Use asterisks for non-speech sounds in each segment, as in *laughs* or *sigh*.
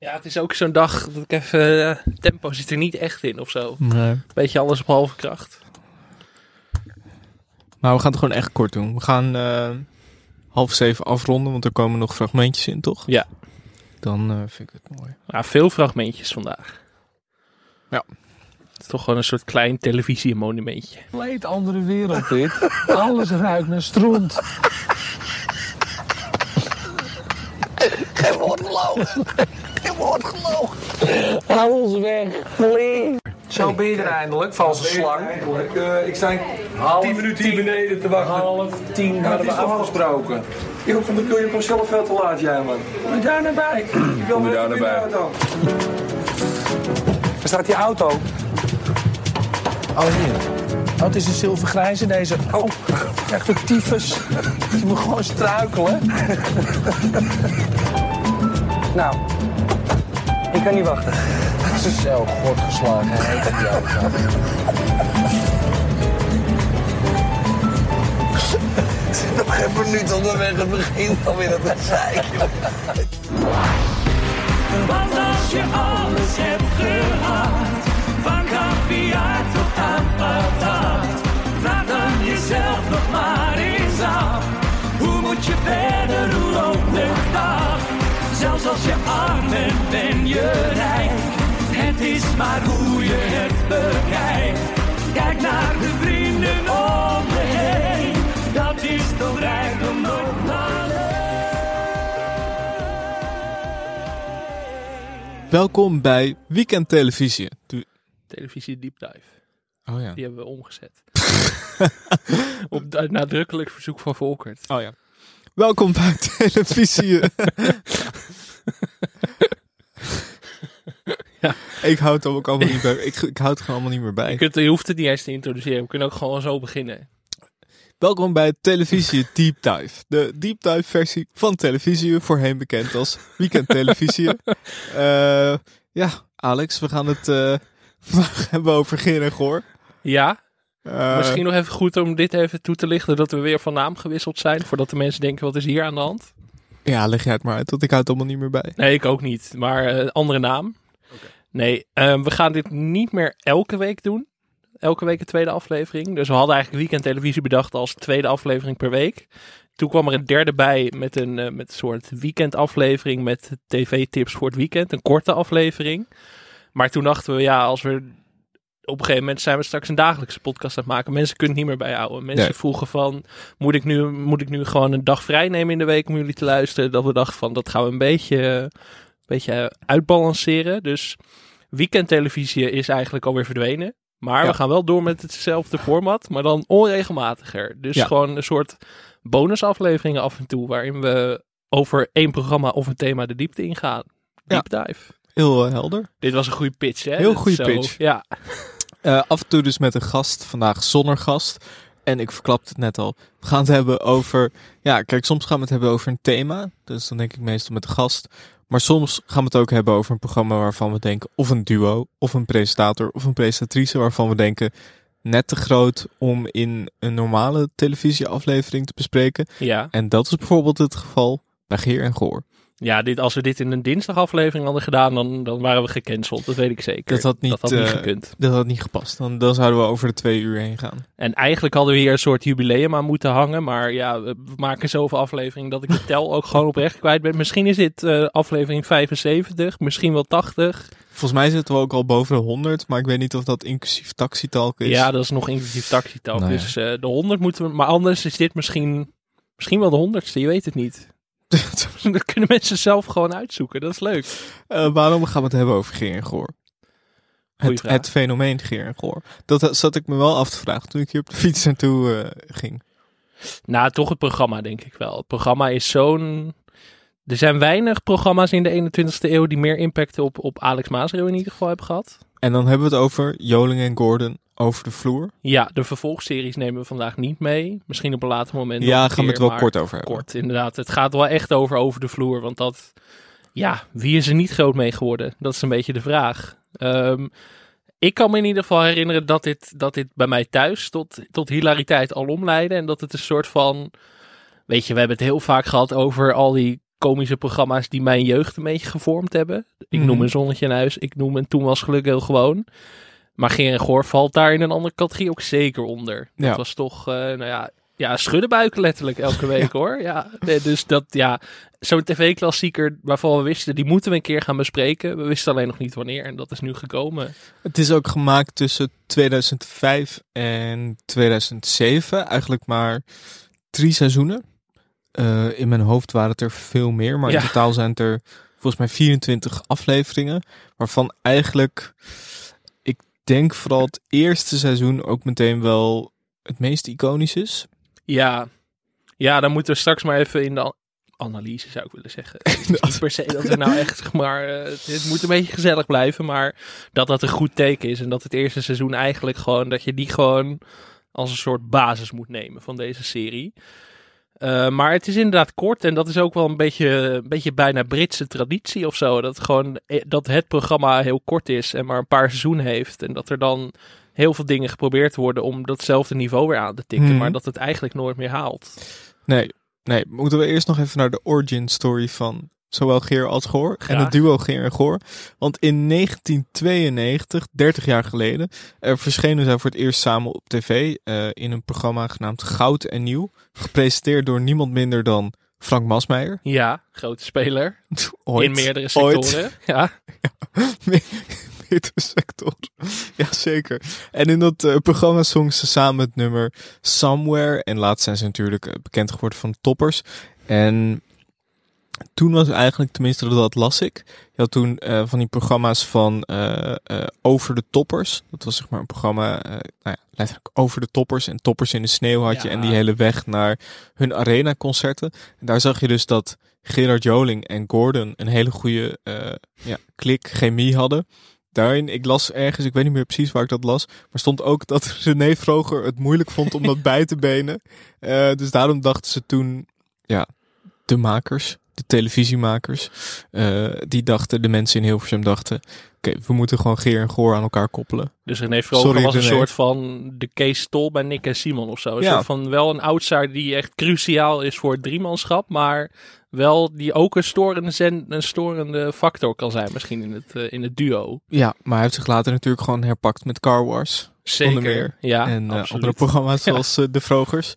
Ja, het is ook zo'n dag dat ik even... eh, tempo zit er niet echt in of zo. Nee. Beetje alles op halve kracht. Maar we gaan het gewoon echt kort doen. We gaan eh, half zeven afronden, want er komen nog fragmentjes in, toch? Ja. Dan eh, vind ik het mooi. Ja, veel fragmentjes vandaag. Ja. Het is toch gewoon een soort klein televisiemonumentje. compleet andere wereld dit. Alles ruikt naar stront. Geen woord woord gelogen. Hou ons weg, please. Zo ben je er eindelijk, valse slang. Eh, ik sta Half 10 minuten hier beneden te wachten. Half tien Ja, hadden we afgesproken. Ik hoop van de kun je pas zelf veel te laat, jij man. Kom je daar naar bij? Ik wil je naar de bij? auto. Waar staat die auto? Oh, hier. Oh, het is een zilvergrijze deze. Oh, echt een tyfus. Je moet gewoon struikelen. *laughs* nou, ik kan niet wachten. Zo, godgeslagen auto. *laughs* Zit nog geen minuut onderweg en begint alweer dat zeiken. Want als je alles hebt gehad, van caviar tot aan patat, vraag dan jezelf nog maar eens af. Hoe moet je verder, hoe loopt de dag? Zelfs als je arm bent, ben je rijk. Het is maar hoe je het bekijkt. Kijk naar de vrienden om je heen. Dat is toch rijkdom nog Welkom bij Weekend Televisie. Du- Televisie Deep Dive. oh ja. Die hebben we omgezet. *laughs* Op du- nadrukkelijk verzoek van Volkert. Oh ja. Welkom bij *laughs* Televisie. *laughs* *laughs* Ja. Ik houd het ook allemaal niet bij. Ik, ik houd het gewoon allemaal niet meer bij. Je, kunt, je hoeft het niet eens te introduceren. We kunnen ook gewoon zo beginnen. Welkom bij Televisie Deep Dive. De Deep Dive versie van televisie, voorheen bekend als Weekend Televisie. *laughs* Eh, ja, Alex, we gaan het vandaag *laughs* hebben over Geer en Goor. Ja, Eh, misschien nog even goed om dit even toe te lichten. Dat we weer van naam gewisseld zijn. Voordat de mensen denken, wat is hier aan de hand? Ja, leg jij het maar uit, want ik houd het allemaal niet meer bij. Nee, ik ook niet. Maar eh, andere naam. Nee, ehm, we gaan dit niet meer elke week doen. Elke week een tweede aflevering. Dus we hadden eigenlijk weekend televisie bedacht als tweede aflevering per week. Toen kwam er een derde bij met een, eh, met een soort weekendaflevering met tv-tips voor het weekend. Een korte aflevering. Maar toen dachten we, ja, als we... Op een gegeven moment zijn we straks een dagelijkse podcast aan het maken. Mensen kunnen het niet meer bijhouden. Mensen Nee. vroegen van, moet ik, nu, moet ik nu gewoon een dag vrij nemen in de week om jullie te luisteren? Dat we dachten van, dat gaan we een beetje, een beetje uitbalanceren. Dus weekendtelevisie is eigenlijk alweer verdwenen. Maar Ja. we gaan wel door met hetzelfde format, maar dan onregelmatiger. Dus Ja. gewoon een soort bonusafleveringen af en toe, waarin we over één programma of een thema de diepte ingaan. Deep dive. Heel eh, helder. Dit was een goede pitch, hè? Heel goede pitch. Ja, Eh, af en toe dus met een gast, vandaag zonder gast. En ik verklapte het net al. We gaan het hebben over. Ja, kijk, soms gaan we het hebben over een thema. Dus dan denk ik meestal met de gast. Maar soms gaan we het ook hebben over een programma waarvan we denken. Of een duo, of een presentator, of een presentatrice. Waarvan we denken. Net te groot om in een normale televisieaflevering te bespreken. ja. En dat is bijvoorbeeld het geval bij Geer en Goor. Ja dit, als we dit in een dinsdagaflevering hadden gedaan, dan, dan waren we gecanceld. Dat weet ik zeker. Dat had niet, dat had niet eh, gekund. Dat had niet gepast. Dan, dan zouden we over de twee uur heen gaan. En eigenlijk hadden we hier een soort jubileum aan moeten hangen. Maar ja, we maken zoveel afleveringen dat ik de tel ook gewoon oprecht kwijt ben. Misschien is dit eh, aflevering 75, misschien wel 80. Volgens mij zitten we ook al boven de 100, maar ik weet niet of dat inclusief taxitalk is. Ja, dat is nog inclusief taxitalk. Nou ja. Dus eh, de 100 moeten we... Maar anders is dit misschien, misschien wel de honderdste, je weet het niet. *laughs* dat kunnen mensen zelf gewoon uitzoeken, dat is leuk. Eh, waarom gaan we het hebben over Geer en Goor? Het, fenomeen Geer en Goor. Dat zat ik me wel af te vragen toen ik hier op de fiets *laughs* naartoe eh, ging. Nou, toch het programma denk ik wel. Het programma is zo'n... Er zijn weinig programma's in de 21ste eeuw die meer impact op, op Alex Maasreel in ieder geval hebben gehad. En dan hebben we het over Joling en Gordon over de vloer. Ja, de vervolgseries nemen we vandaag niet mee. Misschien op een later moment. ja, gaan we het wel kort over hebben. Kort, inderdaad. Het gaat wel echt over over de vloer. Want dat, ja, wie is er niet groot mee geworden? Dat is een beetje de vraag. Ehm, ik kan me in ieder geval herinneren dat dit, dat dit bij mij thuis tot, tot hilariteit al omleidde. En dat het een soort van, weet je, we hebben het heel vaak gehad over al die komische programma's die mijn jeugd een beetje gevormd hebben. Ik Mhm. noem een Zonnetje in Huis, ik noem een Toen was geluk heel gewoon. Maar Geer en Goor valt daar in een andere categorie ook zeker onder. Dat Ja. was toch, eh, nou ja, ja, schuddenbuiken letterlijk elke week *laughs* hoor. Ja, nee, dus dat, ja, zo'n tv-klassieker waarvan we wisten, die moeten we een keer gaan bespreken. We wisten alleen nog niet wanneer en dat is nu gekomen. Het is ook gemaakt tussen 2005 en 2007. Eigenlijk maar drie seizoenen. Eh, in mijn hoofd waren het er veel meer. Maar Ja. in totaal zijn het er volgens mij 24 afleveringen. Waarvan eigenlijk, denk vooral het eerste seizoen ook meteen wel het meest iconisch is. Ja, ja, dan moeten we straks maar even in de an- analyse, zou ik willen zeggen. *laughs* Niet per se dat we nou echt, zeg maar, eh, het, het moet een beetje gezellig blijven, maar dat dat een goed teken is. En dat het eerste seizoen eigenlijk gewoon, dat je die gewoon als een soort basis moet nemen van deze serie. Eh, maar het is inderdaad kort en dat is ook wel een beetje, een beetje bijna Britse traditie of zo. Dat, gewoon, eh, dat het programma heel kort is en maar een paar seizoenen heeft. En dat er dan heel veel dingen geprobeerd worden om datzelfde niveau weer aan te tikken. Mhm. Maar dat het eigenlijk nooit meer haalt. Nee, nee, moeten we eerst nog even naar de origin story van zowel Geer als Goor. En het duo Geer en Goor. Want in 1992, 30 jaar geleden, eh, verschenen zij voor het eerst samen op tv eh, in een programma genaamd Goud en Nieuw. Gepresenteerd door niemand minder dan Frank Masmeijer. Ja, grote speler. *laughs* Ooit. in meerdere Ooit. sectoren. *laughs* Ja. meerdere sector. Jazeker. En in dat eh, programma zongen ze samen het nummer Somewhere. En laatst zijn ze natuurlijk eh, bekend geworden van Toppers. En toen was eigenlijk, tenminste dat las ik. Je had toen eh, van die programma's van eh, eh, Over de Toppers. Dat was zeg maar een programma, nou ja, letterlijk over de toppers. En Toppers in de sneeuw had je. Ja. En die hele weg naar hun arena concerten. En daar zag je dus dat Gerard Joling en Gordon een hele goede ja, klik, chemie hadden. Daarin, ik las ergens, ik weet niet meer precies waar ik dat las, maar stond ook dat *laughs* René Vroger het moeilijk vond om dat bij te benen. Dus daarom dachten ze toen, ja, de makers, de televisiemakers, eh, die dachten, de mensen in Hilversum dachten, oké, we moeten gewoon Geer en Goor aan elkaar koppelen. Dus René Vroger was een René. soort van de Kees Stol bij Nick en Simon of zo. Een Ja. soort van wel een outsider die echt cruciaal is voor het driemanschap. Maar wel die ook een storende, zen, een storende factor kan zijn misschien in het, eh, in het duo. Ja, maar hij heeft zich later natuurlijk gewoon herpakt met Car Wars. Zeker. Onder meer. Ja, en eh, andere programma's Ja. zoals De Vrogers.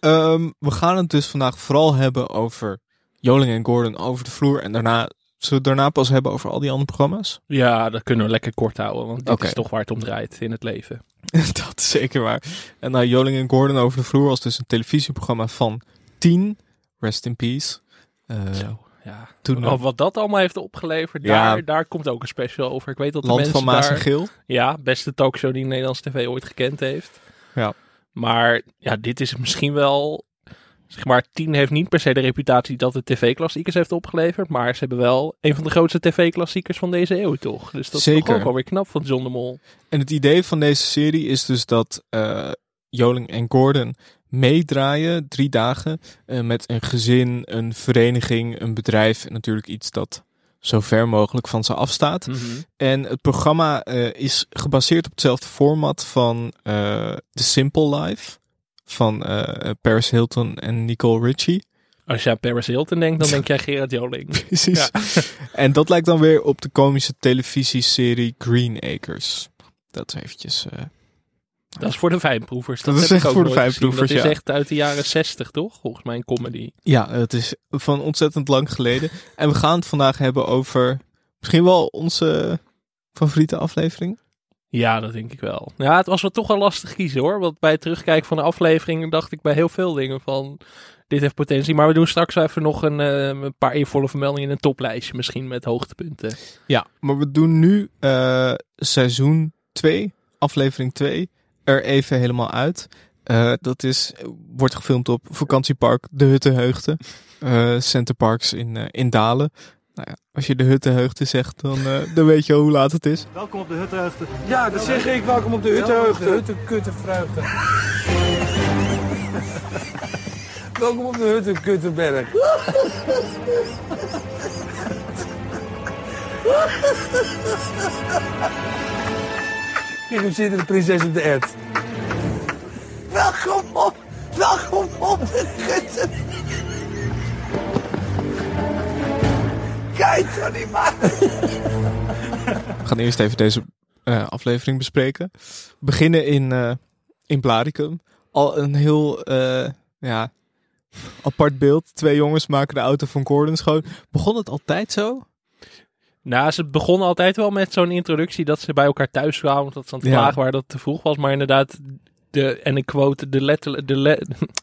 Ehm, we gaan het dus vandaag vooral hebben over Joling en Gordon over de vloer. En daarna zullen we het daarna pas hebben over al die andere programma's. Ja, dat kunnen we lekker kort houden. Want dit Oké. is toch waar het om draait in het leven. *laughs* dat is zeker waar. En nou, Joling en Gordon over de vloer was dus een televisieprogramma van 10. Rest in peace. Eh, Zo, ja. toen Oh, wat dat allemaal heeft opgeleverd, Ja. daar, daar komt ook een special over. Ik weet dat de Land mensen van Maas daar... en Geel. Ja, beste talkshow die Nederlandse tv ooit gekend heeft. Ja. Maar ja, dit is misschien wel... Zeg maar, 10 heeft niet per se de reputatie dat het tv-klassiekers heeft opgeleverd. Maar ze hebben wel een van de grootste tv-klassiekers van deze eeuw, toch? Dus dat is toch ook alweer knap van John de Mol. En het idee van deze serie is dus dat eh, Joling en Gordon meedraaien drie dagen eh, met een gezin, een vereniging, een bedrijf en natuurlijk iets dat zo ver mogelijk van ze afstaat. Mhm. En het programma eh, is gebaseerd op hetzelfde format van eh The Simple Life van eh, Paris Hilton en Nicole Richie. Als je aan Paris Hilton denkt, dan denk jij Gerard Joling. *laughs* Precies. *laughs* En dat lijkt dan weer op de komische televisieserie Green Acres. Dat is eventjes... eh, Dat is voor de fijnproevers. Dat, Dat is echt voor de fijnproevers, Dat is ja. echt uit de jaren 60, toch? Volgens mij een comedy. Ja, het is van ontzettend lang geleden. En we gaan het vandaag hebben over misschien wel onze favoriete aflevering. Ja, dat denk ik wel. Ja, het was wel toch wel lastig kiezen hoor. Want bij het terugkijken van de afleveringen dacht ik bij heel veel dingen van... Dit heeft potentie. Maar we doen straks even nog een, eh, een paar eervolle vermeldingen in een toplijstje. Misschien met hoogtepunten. Ja, maar we doen nu eh, seizoen 2, aflevering 2, er even helemaal uit. Eh, dat is, wordt gefilmd op vakantiepark De Huttenheugden. eh Centerparks in, in Dalen. Nou ja, als je De Huttenheugden zegt, dan, eh, dan weet je al hoe laat het is. Welkom op de Huttenheugden. Ja, dat zeg ik. Welkom op de Huttenheugden. Hutte, kutte, vreugde. *laughs* Welkom op de Huttenkuttenberg. *laughs* Kijk, hoe zit de prinses op de ert? Welkom op, welkom op de kutte. Kijk niet maar. We gaan eerst even deze eh, aflevering bespreken. We beginnen in, eh in Blaricum. Al een heel eh, ja, apart beeld. Twee jongens maken de auto van Gordon schoon. Begon het altijd zo? Nou, ze begonnen altijd wel met zo'n introductie dat ze bij elkaar thuis kwamen. Dat ze aan het Ja. waren dat het te vroeg was. Maar inderdaad, de, en ik quote, de, letter, de, le-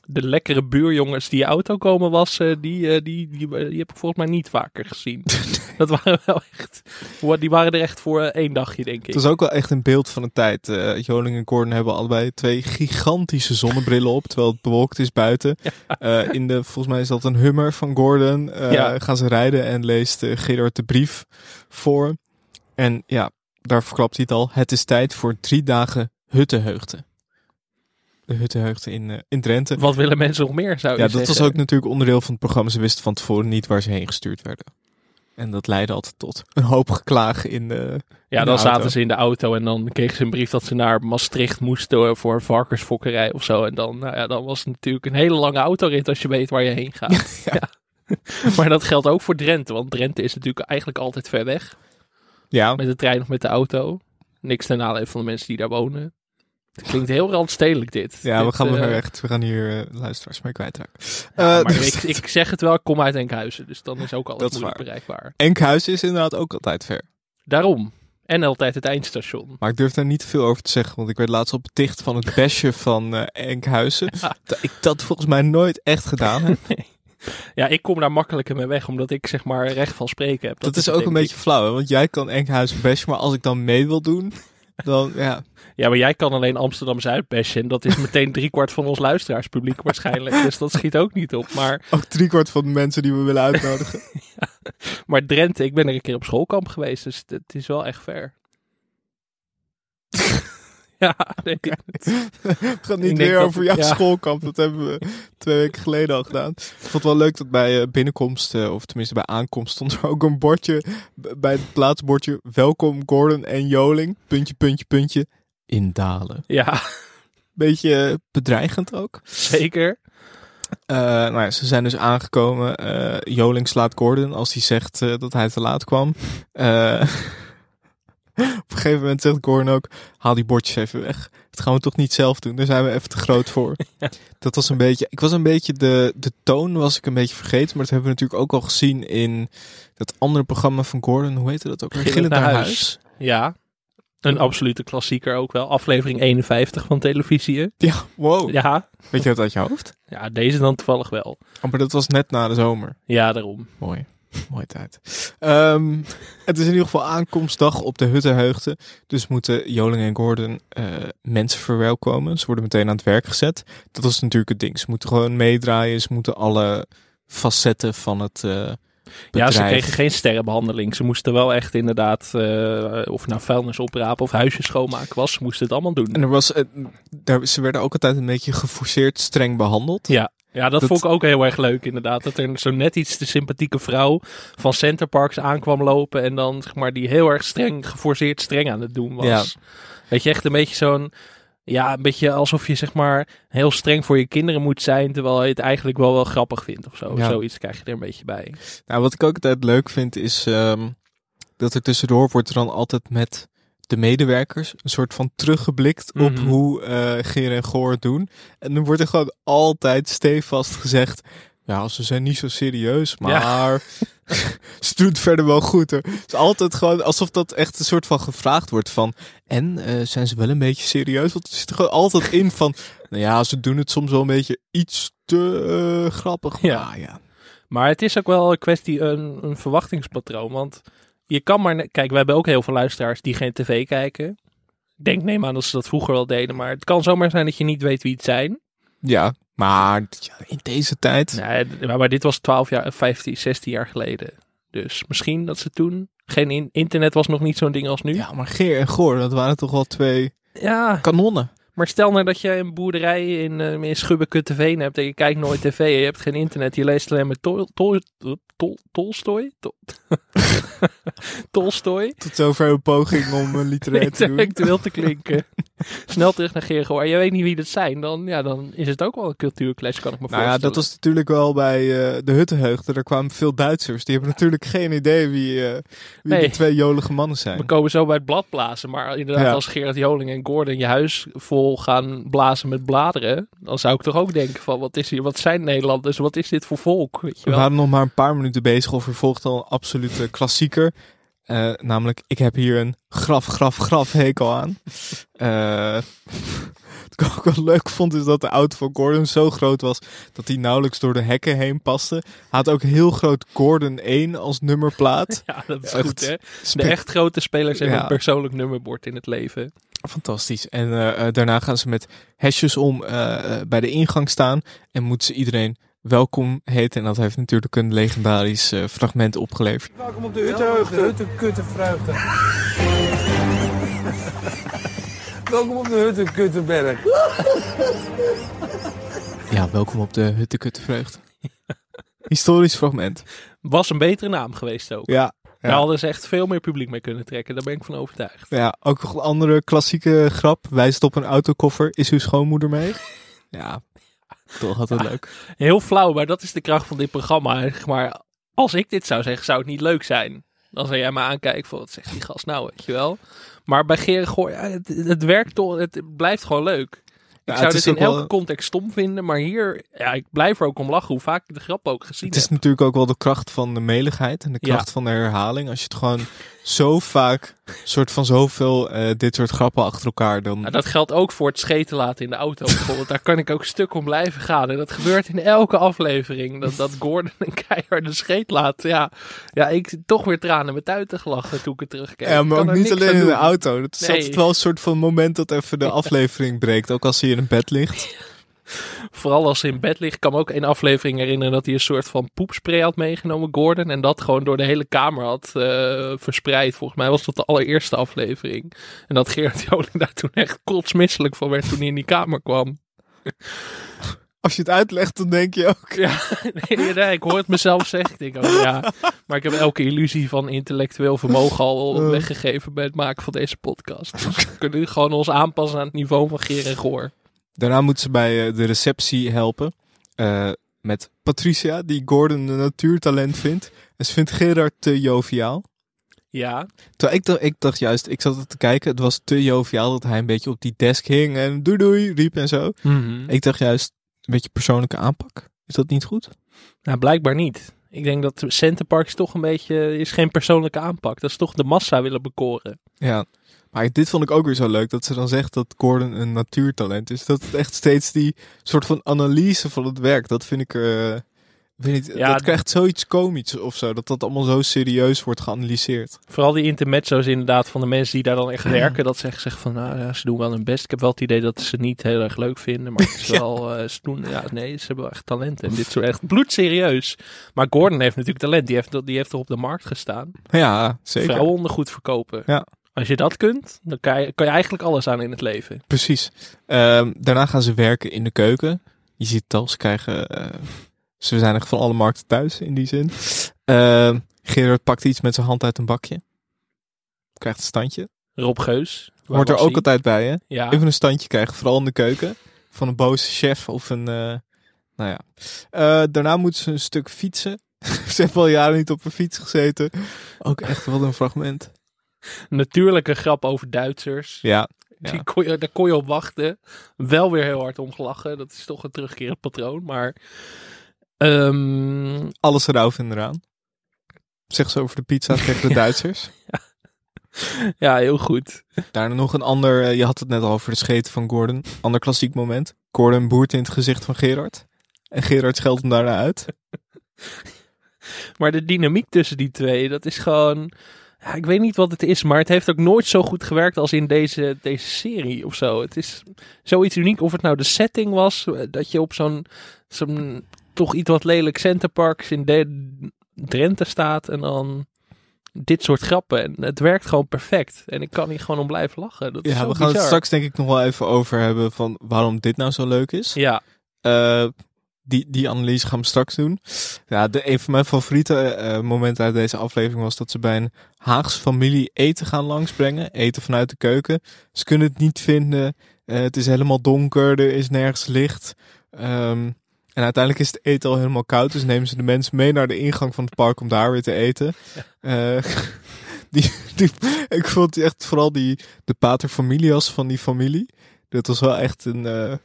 de lekkere buurjongens die je auto komen wassen, die, eh, die, die, die heb ik volgens mij niet vaker gezien. *laughs* dat waren wel echt, die waren er echt voor eh, één dagje, denk ik. Het was ook wel echt een beeld van de tijd. Eh Joling en Gordon hebben allebei twee gigantische zonnebrillen op, terwijl het bewolkt is buiten. Eh, in de, volgens mij is dat een Hummer van Gordon. Eh, Ja. Gaan ze rijden en leest eh, Gerard de brief voor. En ja, daar verklapt hij het al. Het is tijd voor drie dagen huttenheugte. De huttenheugte in, eh, in Drenthe. Wat willen mensen nog meer, zou je Ja, dat was ook natuurlijk onderdeel van het programma. Ze wisten van tevoren niet waar ze heen gestuurd werden. En dat leidde altijd tot een hoop geklaag in de. Ja, in dan de zaten auto. ze in de auto en dan kregen ze een brief dat ze naar Maastricht moesten voor een varkensfokkerij of zo. En dan, nou ja, dan was het natuurlijk een hele lange autorit als je weet waar je heen gaat. *laughs* ja. *laughs* maar dat geldt ook voor Drenthe, want Drenthe is natuurlijk eigenlijk altijd ver weg. Ja, Met de trein of met de auto. Niks ten nadele van de mensen die daar wonen. Het klinkt heel randstedelijk dit. Ja, we gaan eh, er echt. We gaan hier uh, luisteraars mee kwijtraken. ja, Eh, maar dus- *laughs* ik, ik zeg het wel, ik kom uit Enkhuizen, dus dan is ook is moeilijk waar. bereikbaar. Enkhuizen is inderdaad ook altijd ver. Daarom. En altijd het eindstation. Maar ik durf daar niet te veel over te zeggen. Want ik werd laatst op beticht van het *laughs* besje van eh, Enkhuizen. Ja. Dat ik dat volgens mij nooit echt gedaan heb. *laughs* Ja, ik kom daar makkelijker mee weg, omdat ik zeg maar recht van spreken heb. Dat, is het, ook een beetje flauw. Hè? Want jij kan Enkhuizen bashen. Maar als ik dan mee wil doen. Dan ja. Ja, maar jij kan alleen Amsterdam-Zuid bashen. En dat is meteen driekwart van ons luisteraarspubliek waarschijnlijk. Dus dat schiet ook niet op. Maar, Ook driekwart van de mensen die we willen uitnodigen. *laughs* maar Drenthe, ik ben er een keer op schoolkamp geweest. Dus het is wel echt ver. *laughs* ja, nee. We gaan niet Ik denk meer over jouw ja. schoolkamp. Dat hebben we twee weken geleden al gedaan. Ik vond het wel leuk dat bij eh, binnenkomst, eh, of tenminste bij aankomst, stond er ook een bordje. Bij het plaatsbordje. Welkom Gordon en Joling. Puntje, puntje, puntje. In Dalen. ja, Beetje eh, bedreigend ook. zeker. Eh, nou ja, ze zijn dus aangekomen. Joling slaat Gordon als hij zegt dat hij te laat kwam. *laughs* *laughs* Op een gegeven moment zegt Gordon ook: haal die bordjes even weg. Dat gaan we toch niet zelf doen. Daar zijn we even te groot voor. *laughs* Dat was een beetje. Ik was een beetje de, de toon was ik een beetje vergeten. Maar dat hebben we natuurlijk ook al gezien in dat andere programma van Gordon. Hoe heette dat ook? Gillend Gillend naar naar huis. huis. Ja, een absolute klassieker ook wel. Aflevering 51 van televisie. Ja, wow. Ja, Weet je dat uit je hoofd? ja, deze dan toevallig wel. Oh, maar dat was net na de zomer. Ja, daarom. Mooi. Mooie tijd. Ehm, het is in ieder geval aankomstdag op de Huttenheugte. Dus moeten Joling en Gordon eh, mensen verwelkomen. Ze worden meteen aan het werk gezet. Dat was natuurlijk het ding. Ze moeten gewoon meedraaien. Ze moeten alle facetten van het bedrijf... Ja, ze kregen geen sterrenbehandeling. Ze moesten wel echt inderdaad, eh, of nou vuilnis oprapen of huisjes schoonmaken was, ze moesten het allemaal doen. En er was, daar, ze werden ook altijd een beetje geforceerd streng behandeld. Ja, ja dat, Dat- vond ik ook heel erg leuk inderdaad. Dat er zo net iets de sympathieke vrouw van Centerparks aankwam lopen en dan zeg maar die heel erg streng, geforceerd streng aan het doen was. Ja. Weet je, echt een beetje zo'n, ja, een beetje alsof je zeg maar heel streng voor je kinderen moet zijn, terwijl je het eigenlijk wel wel grappig vindt of zo. Ja. Zoiets krijg je er een beetje bij. Nou, wat ik ook altijd leuk vind is ehm, dat er tussendoor wordt er dan altijd met de medewerkers een soort van teruggeblikt op Mhm. hoe eh Geer en Goor het doen. En dan wordt er gewoon altijd stevast gezegd, ja, ze zijn niet zo serieus, maar *laughs* ze doen het verder wel goed. Hoor. Het is altijd gewoon alsof dat echt een soort van gevraagd wordt van, en eh, zijn ze wel een beetje serieus? Want er zit er gewoon altijd in van, *laughs* nou ja, ze doen het soms wel een beetje iets te eh, grappig. Ja. Maar ja. Maar het is ook wel een kwestie, een, een verwachtingspatroon. Want je kan maar... Kijk, we hebben ook heel veel luisteraars die geen tv kijken. Denk, neem aan dat ze dat vroeger wel deden. Maar het kan zomaar zijn dat je niet weet wie het zijn. Ja, maar in deze tijd. Nee, maar, maar dit was 12 jaar, 15, 16 jaar geleden. Dus misschien dat ze toen... Geen in- internet was nog niet zo'n ding als nu. Ja, maar Geer en Goor, dat waren toch wel twee Ja, kanonnen. Maar stel nou dat je een boerderij in, eh in Schubbekutteveen hebt en je kijkt nooit tv, je hebt geen internet, je leest alleen maar Tol, Tol, Tol, Tolstoy? Tol, *laughs* Tolstoy? Tot zover een poging om een literair te *laughs* doen. Te klinken. *laughs* *laughs* snel terug naar Gergo. En je weet niet wie dat zijn, dan, ja, dan is het ook wel een cultuurclash, kan ik me Nou ja, voorstellen. dat was natuurlijk wel bij eh, de Huttenheugde. Er kwamen veel Duitsers. Die hebben natuurlijk geen idee wie, eh, wie Nee. de twee jolige mannen zijn. We komen zo bij het blad blazen. Maar inderdaad, Ja. als Gerard Joling en Gordon je huis vol gaan blazen met bladeren. Dan zou ik toch ook denken van, wat is hier, wat zijn Nederlanders? Wat is dit voor volk? Weet je We wel? waren nog maar een paar minuten bezig of er volgt al een absolute klassieker. Eh, namelijk, ik heb hier een graf, graf, graf hekel aan. Eh, *laughs* wat ik ook wel leuk vond, is dat de auto van Gordon zo groot was dat hij nauwelijks door de hekken heen paste. Hij had ook heel groot Gordon 1 als nummerplaat. *laughs* Ja, dat is Echt goed hè. De echt grote spelers hebben Ja. een persoonlijk nummerbord in het leven. Fantastisch. En eh, daarna gaan ze met hesjes om bij de ingang staan en moeten ze iedereen welkom heten. En dat heeft natuurlijk een legendarisch eh, fragment opgeleverd. Welkom op de Huttenheugde. De Hutte Kutte Vreugde. Welkom op de Hutte *laughs* Kuttenberg. *laughs* Ja, welkom op de Huttekuttenvreugd. Historisch fragment. Was een betere naam geweest ook. Ja, Daar ja. hadden ze echt veel meer publiek mee kunnen trekken. Daar ben ik van overtuigd. ja, ook nog een andere klassieke grap. Wijst op een autokoffer. Is uw schoonmoeder mee? *laughs* Ja, toch altijd leuk. Heel flauw, maar dat is de kracht van dit programma. Maar als ik dit zou zeggen, zou het niet leuk zijn. Dan zou jij me aankijken van, wat zegt die gast nou, weet je wel. Maar bij ja, het, het werkt toch, het blijft gewoon leuk. Ik Ja, zou dit is in elke wel- context stom vinden, maar hier, ja, ik blijf er ook om lachen hoe vaak ik de grap ook gezien Het is heb. natuurlijk ook wel de kracht van de meligheid en de Ja. kracht van de herhaling. Als je het gewoon zo vaak, soort van zoveel eh, dit soort grappen achter elkaar, dan... Nou, dat geldt ook voor het scheten laten in de auto bijvoorbeeld. Daar kan ik ook stuk om blijven gaan. En dat gebeurt in elke aflevering. Dat, dat Gordon een keiharde scheet laat. Ja, ja, ik toch weer tranen met uit te gelachen toen ik het terugkeek. Ja, maar ook niet alleen in de auto. Het is Nee. altijd wel een soort van moment dat even de *laughs* aflevering breekt. Ook als hij in bed ligt. Vooral als ze in bed ligt. Ik kan me ook één aflevering herinneren dat hij een soort van poepspray had meegenomen, Gordon. En dat gewoon door de hele kamer had eh, verspreid. Volgens mij was dat de allereerste aflevering. En dat Gerard Joling daar toen echt kotsmisselijk van werd toen hij in die kamer kwam. Als je het uitlegt, dan denk je ook... Ja, *laughs* nee, nee, ik hoor het mezelf zeggen. Ik denk, oh ja. Maar ik heb elke illusie van intellectueel vermogen al weggegeven bij het maken van deze podcast. Dus we kunnen nu gewoon ons aanpassen aan het niveau van Geer en Goor. Daarna moeten ze bij eh, de receptie helpen. eh, met Patricia, die Gordon een natuurtalent vindt. En ze vindt Gerard te joviaal. Ja, Terwijl ik dacht, ik dacht juist, ik zat te kijken, het was te joviaal dat hij een beetje op die desk hing en doei doei riep en zo. Ik dacht juist, een beetje persoonlijke aanpak. Is dat niet goed? nou blijkbaar niet. Ik denk dat Centerparks toch een beetje is geen persoonlijke aanpak. Dat is toch de massa willen bekoren. Ja. Maar dit vond ik ook weer zo leuk, dat ze dan zegt dat Gordon een natuurtalent is. Dat het echt steeds die soort van analyse van het werk, dat vind ik... weet niet, Ja, dat krijgt zoiets komisch of zo, dat dat allemaal zo serieus wordt geanalyseerd. Vooral die intermezzo's inderdaad van de mensen die daar dan echt werken. Dat zeggen zeggen van, nou ja, ze doen wel hun best. Ik heb wel het idee dat ze het niet heel erg leuk vinden. Maar het is *laughs* Ja. wel, eh, ze doen, ja, nee, ze hebben wel echt talent. En dit soort echt bloedserieus. Maar Gordon heeft natuurlijk talent. Die heeft, die heeft er op de markt gestaan. Ja, zeker. Vrouwenondergoed verkopen. Ja. Als je dat kunt, dan kan je, kan je eigenlijk alles aan in het leven. Precies. Ehm, daarna gaan ze werken in de keuken. Je ziet het al, ze krijgen... eh, ze zijn echt van alle markten thuis, in die zin. Ehm, Gerard pakt iets met zijn hand uit een bakje. Krijgt een standje. Rob Geus. Hoort er ook hij? altijd bij, hè? Ja. Even een standje krijgen, vooral in de keuken. Van een boze chef of een... eh, nou ja. Eh, daarna moeten ze een stuk fietsen. *laughs* ze hebben al jaren niet op een fiets gezeten. Ook echt wel een fragment. *laughs* Natuurlijk een grap over Duitsers. Ja. Die kon je, daar kon je op wachten. Wel weer heel hard om gelachen. Dat is toch een terugkerend patroon. Maar ehm, Alles eraf en eraan. Zeg ze over de pizza tegen de *laughs* Duitsers. ja, heel goed. Daarna nog een ander, eh, je had het net al over de scheten van Gordon. Ander klassiek moment. Gordon boert in het gezicht van Gerard. En Gerard scheldt hem daarna uit. *laughs* Maar de dynamiek tussen die twee, dat is gewoon... Ja, ik weet niet wat het is, maar het heeft ook nooit zo goed gewerkt als in deze, deze serie of zo. Het is zoiets uniek. Of het nou de setting was, eh, dat je op zo'n zo'n toch iets wat lelijk Centerparks in de, Drenthe staat en dan dit soort grappen. En het werkt gewoon perfect. En ik kan hier gewoon om blijven lachen. Dat is Ja, zo we gaan het straks denk ik nog wel even over hebben van waarom dit nou zo leuk is. Ja, Eh, die, die analyse gaan we straks doen. Ja, de, een van mijn favoriete eh, momenten uit deze aflevering was dat ze bij een Haagse familie eten gaan langsbrengen. Eten vanuit de keuken. Ze kunnen het niet vinden. Eh, het is helemaal donker. Er is nergens licht. Ehm, en uiteindelijk is het eten al helemaal koud. Dus nemen ze de mensen mee naar de ingang van het park om daar weer te eten. Eh, *laughs* die, die, ik vond echt vooral die, de pater familias van die familie. Dat was wel echt een...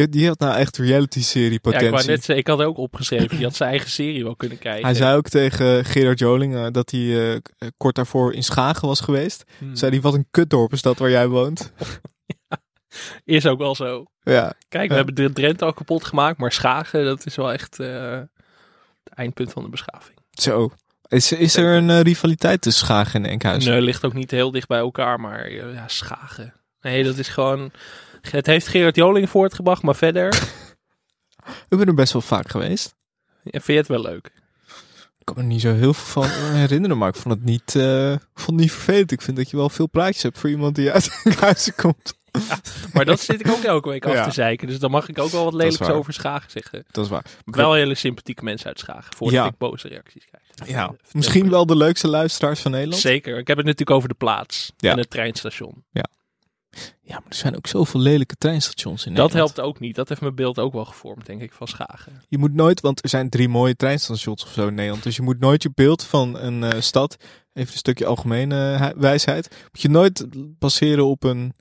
eh, die, die had nou echt reality serie Ja, ik, potentie. net ik had ook opgeschreven, die had zijn eigen serie wel kunnen kijken. Hij zei ook tegen Gerard Joling eh, dat hij eh, k- kort daarvoor in Schagen was geweest. Hmm. Zei hij, wat een kutdorp is dat waar jij woont. *laughs* Is ook wel zo. Ja, Kijk, we hebben de Drenthe al kapot gemaakt, maar Schagen, dat is wel echt eh, het eindpunt van de beschaving. zo. Is, is er een eh, rivaliteit tussen Schagen en Enkhuizen? Nee, ligt ook niet heel dicht bij elkaar, maar eh, ja, Schagen. Nee, dat is gewoon... Het heeft Gerard Joling voortgebracht, maar verder *laughs* Ik ben er best wel vaak geweest. ja, vind je het wel leuk. Ik kan me er niet zo heel veel van *laughs* herinneren, maar ik vond het niet, eh, ik vond het niet vervelend. Ik vind dat je wel veel praatjes hebt voor iemand die uit *laughs* Enkhuizen komt. Maar dat zit ik ook elke week af Ja. te zeiken, dus dan mag ik ook wel wat lelijks over Schagen zeggen. Dat is waar. Wel hele sympathieke mensen uit Schagen, voordat Ja. ik boze reacties krijg. Ja, misschien wel de leukste luisteraars van Nederland. Zeker. Ik heb het natuurlijk over de plaats en het treinstation. Ja, maar er zijn ook zoveel lelijke treinstations in Dat Nederland. helpt ook niet. Dat heeft mijn beeld ook wel gevormd, denk ik, van Schagen. Je moet nooit, want er zijn drie mooie treinstations of zo in Nederland. Dus je moet nooit je beeld van een eh, stad, even een stukje algemene eh, wijsheid, moet je nooit passeren op een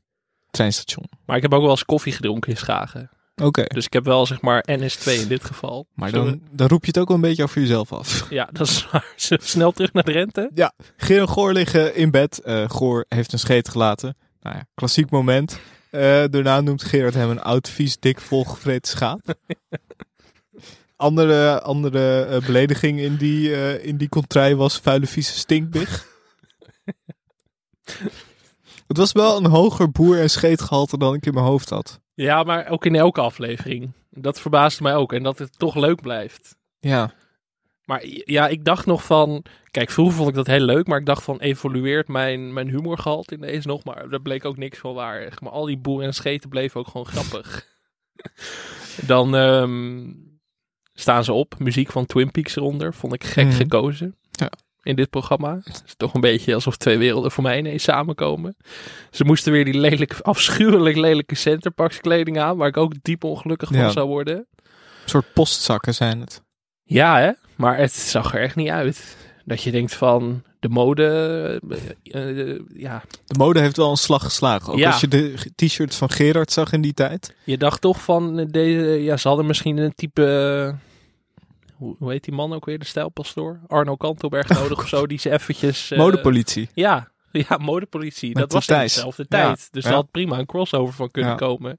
treinstation. Maar ik heb ook wel eens koffie gedronken in Schagen. Oké, Dus ik heb wel, zeg maar, NS2 in dit geval. maar dan, dan roep je het ook wel een beetje over jezelf af. *laughs* Ja, dat is waar. Snel terug naar de rente? Geer en Goor liggen in bed. Eh Goor heeft een scheet gelaten. Nou ja, klassiek moment. Eh, daarna noemt Gerard hem een oud, vies, dik, volgevreten schaap. *laughs* andere andere eh, belediging in die, eh, in die contrai was vuile, vieze stinkbig. *laughs* Het was wel een hoger boer- en scheetgehalte dan ik in mijn hoofd had. Ja, maar ook in elke aflevering. Dat verbaasde mij ook. En dat het toch leuk blijft. Ja, Maar ja, ik dacht nog van... Kijk, vroeger vond ik dat heel leuk. Maar ik dacht van, evolueert mijn, mijn humorgehalte in deze nog? Maar daar bleek ook niks van waar. Maar al die boeren en scheten bleven ook gewoon grappig. *laughs* Dan ehm, staan ze op. Muziek van Twin Peaks eronder. Vond ik gek Mhm. gekozen. Ja. In dit programma. Het is toch een beetje alsof twee werelden voor mij ineens samenkomen. Ze moesten weer die lelijke, afschuwelijk lelijke centerparks kleding aan. Waar ik ook diep ongelukkig van Ja. zou worden. een soort postzakken zijn het. Ja, hè? Maar het zag er echt niet uit. Dat je denkt van de mode. eh, eh, ja, De mode heeft wel een slag geslagen. Ook Ja. als je de t-shirt van Gerard zag in die tijd. je dacht toch van deze. Ja, ze hadden misschien een type. hoe, hoe heet die man ook weer? De stijlpastoor? Arno Kantelberg nodig of zo. Die ze eventjes. eh, Modepolitie. Ja, ja, modepolitie. Met dat was in dezelfde Ja, tijd. Dus ja. had prima een crossover van kunnen Ja. komen.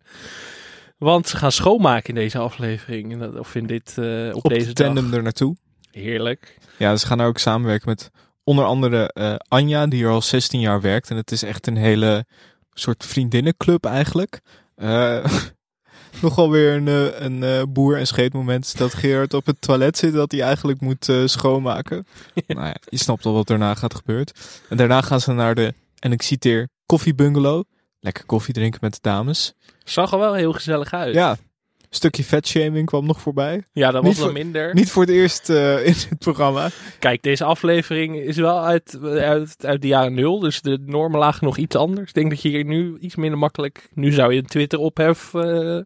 Want ze gaan schoonmaken in deze aflevering. Of in dit, eh, op, Op deze de tandem dag. er naartoe. Heerlijk. Ja, ze gaan ook samenwerken met onder andere eh, Anja, die er al 16 jaar werkt. En het is echt een hele soort vriendinnenclub eigenlijk. Eh *laughs* Nogal weer een, een boer- en scheetmoment dat Gerard op het toilet zit dat hij eigenlijk moet schoonmaken. *laughs* nou ja, je snapt al wat daarna gaat gebeuren. En daarna gaan ze naar de, en ik citeer, koffiebungalow. Lekker koffie drinken met de dames. Zag er wel heel gezellig uit. Ja, stukje vetshaming kwam nog voorbij. Ja, dat Niet was wel voor- minder. Niet voor het eerst eh, in het programma. Kijk, deze aflevering is wel uit, uit, uit de jaren nul. Dus de normen lagen nog iets anders. Ik denk dat je hier nu iets minder makkelijk... Nu zou je een Twitter-ophef eh,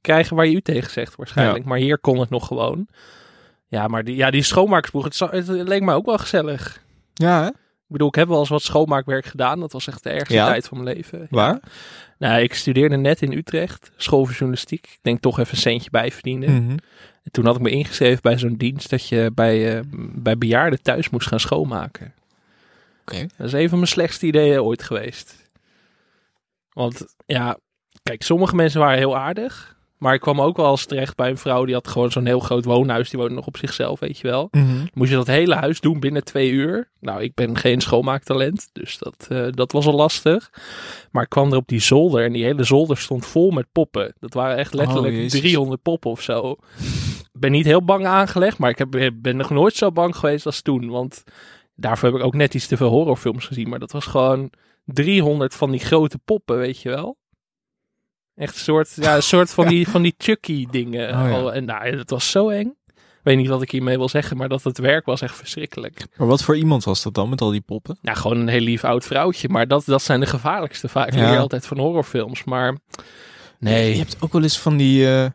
krijgen waar je u tegen zegt waarschijnlijk. Maar hier kon het nog gewoon. Ja, maar die, ja, die schoonmakersboeg, het, het leek me ook wel gezellig. Ja, hè? Ik bedoel, ik heb wel eens wat schoonmaakwerk gedaan. Dat was echt de ergste Ja? tijd van mijn leven. Waar? Ja. Nou, ik studeerde net in Utrecht, school voor journalistiek. Ik denk toch even een centje bij verdienen. Mhm. En toen had ik me ingeschreven bij zo'n dienst dat je bij, eh, bij bejaarden thuis moest gaan schoonmaken. Oké. Dat is een van mijn slechtste ideeën ooit geweest. Want ja, kijk, sommige mensen waren heel aardig. Maar ik kwam ook wel eens terecht bij een vrouw die had gewoon zo'n heel groot woonhuis. Die woonde nog op zichzelf, weet je wel. Mhm. Moest je dat hele huis doen binnen twee uur. Nou, ik ben geen schoonmaaktalent, dus dat, eh, dat was al lastig. Maar ik kwam er op die zolder en die hele zolder stond vol met poppen. Dat waren echt letterlijk Oh, Jezus. 300 poppen of zo. Ik ben niet heel bang aangelegd, maar ik heb, ben nog nooit zo bang geweest als toen. Want daarvoor heb ik ook net iets te veel horrorfilms gezien. Maar dat was gewoon 300 van die grote poppen, weet je wel. Echt een soort, ja, een soort van *laughs* die, van die Chucky dingen. Oh, ja. En nou, dat was zo eng. Ik weet niet wat ik hiermee wil zeggen, maar dat het werk was echt verschrikkelijk. Maar wat voor iemand was dat dan met al die poppen? Ja, gewoon een heel lief oud vrouwtje. Maar dat, dat zijn de gevaarlijkste vaak. Ja. altijd van horrorfilms. Maar nee. Je hebt ook wel eens van die, eh,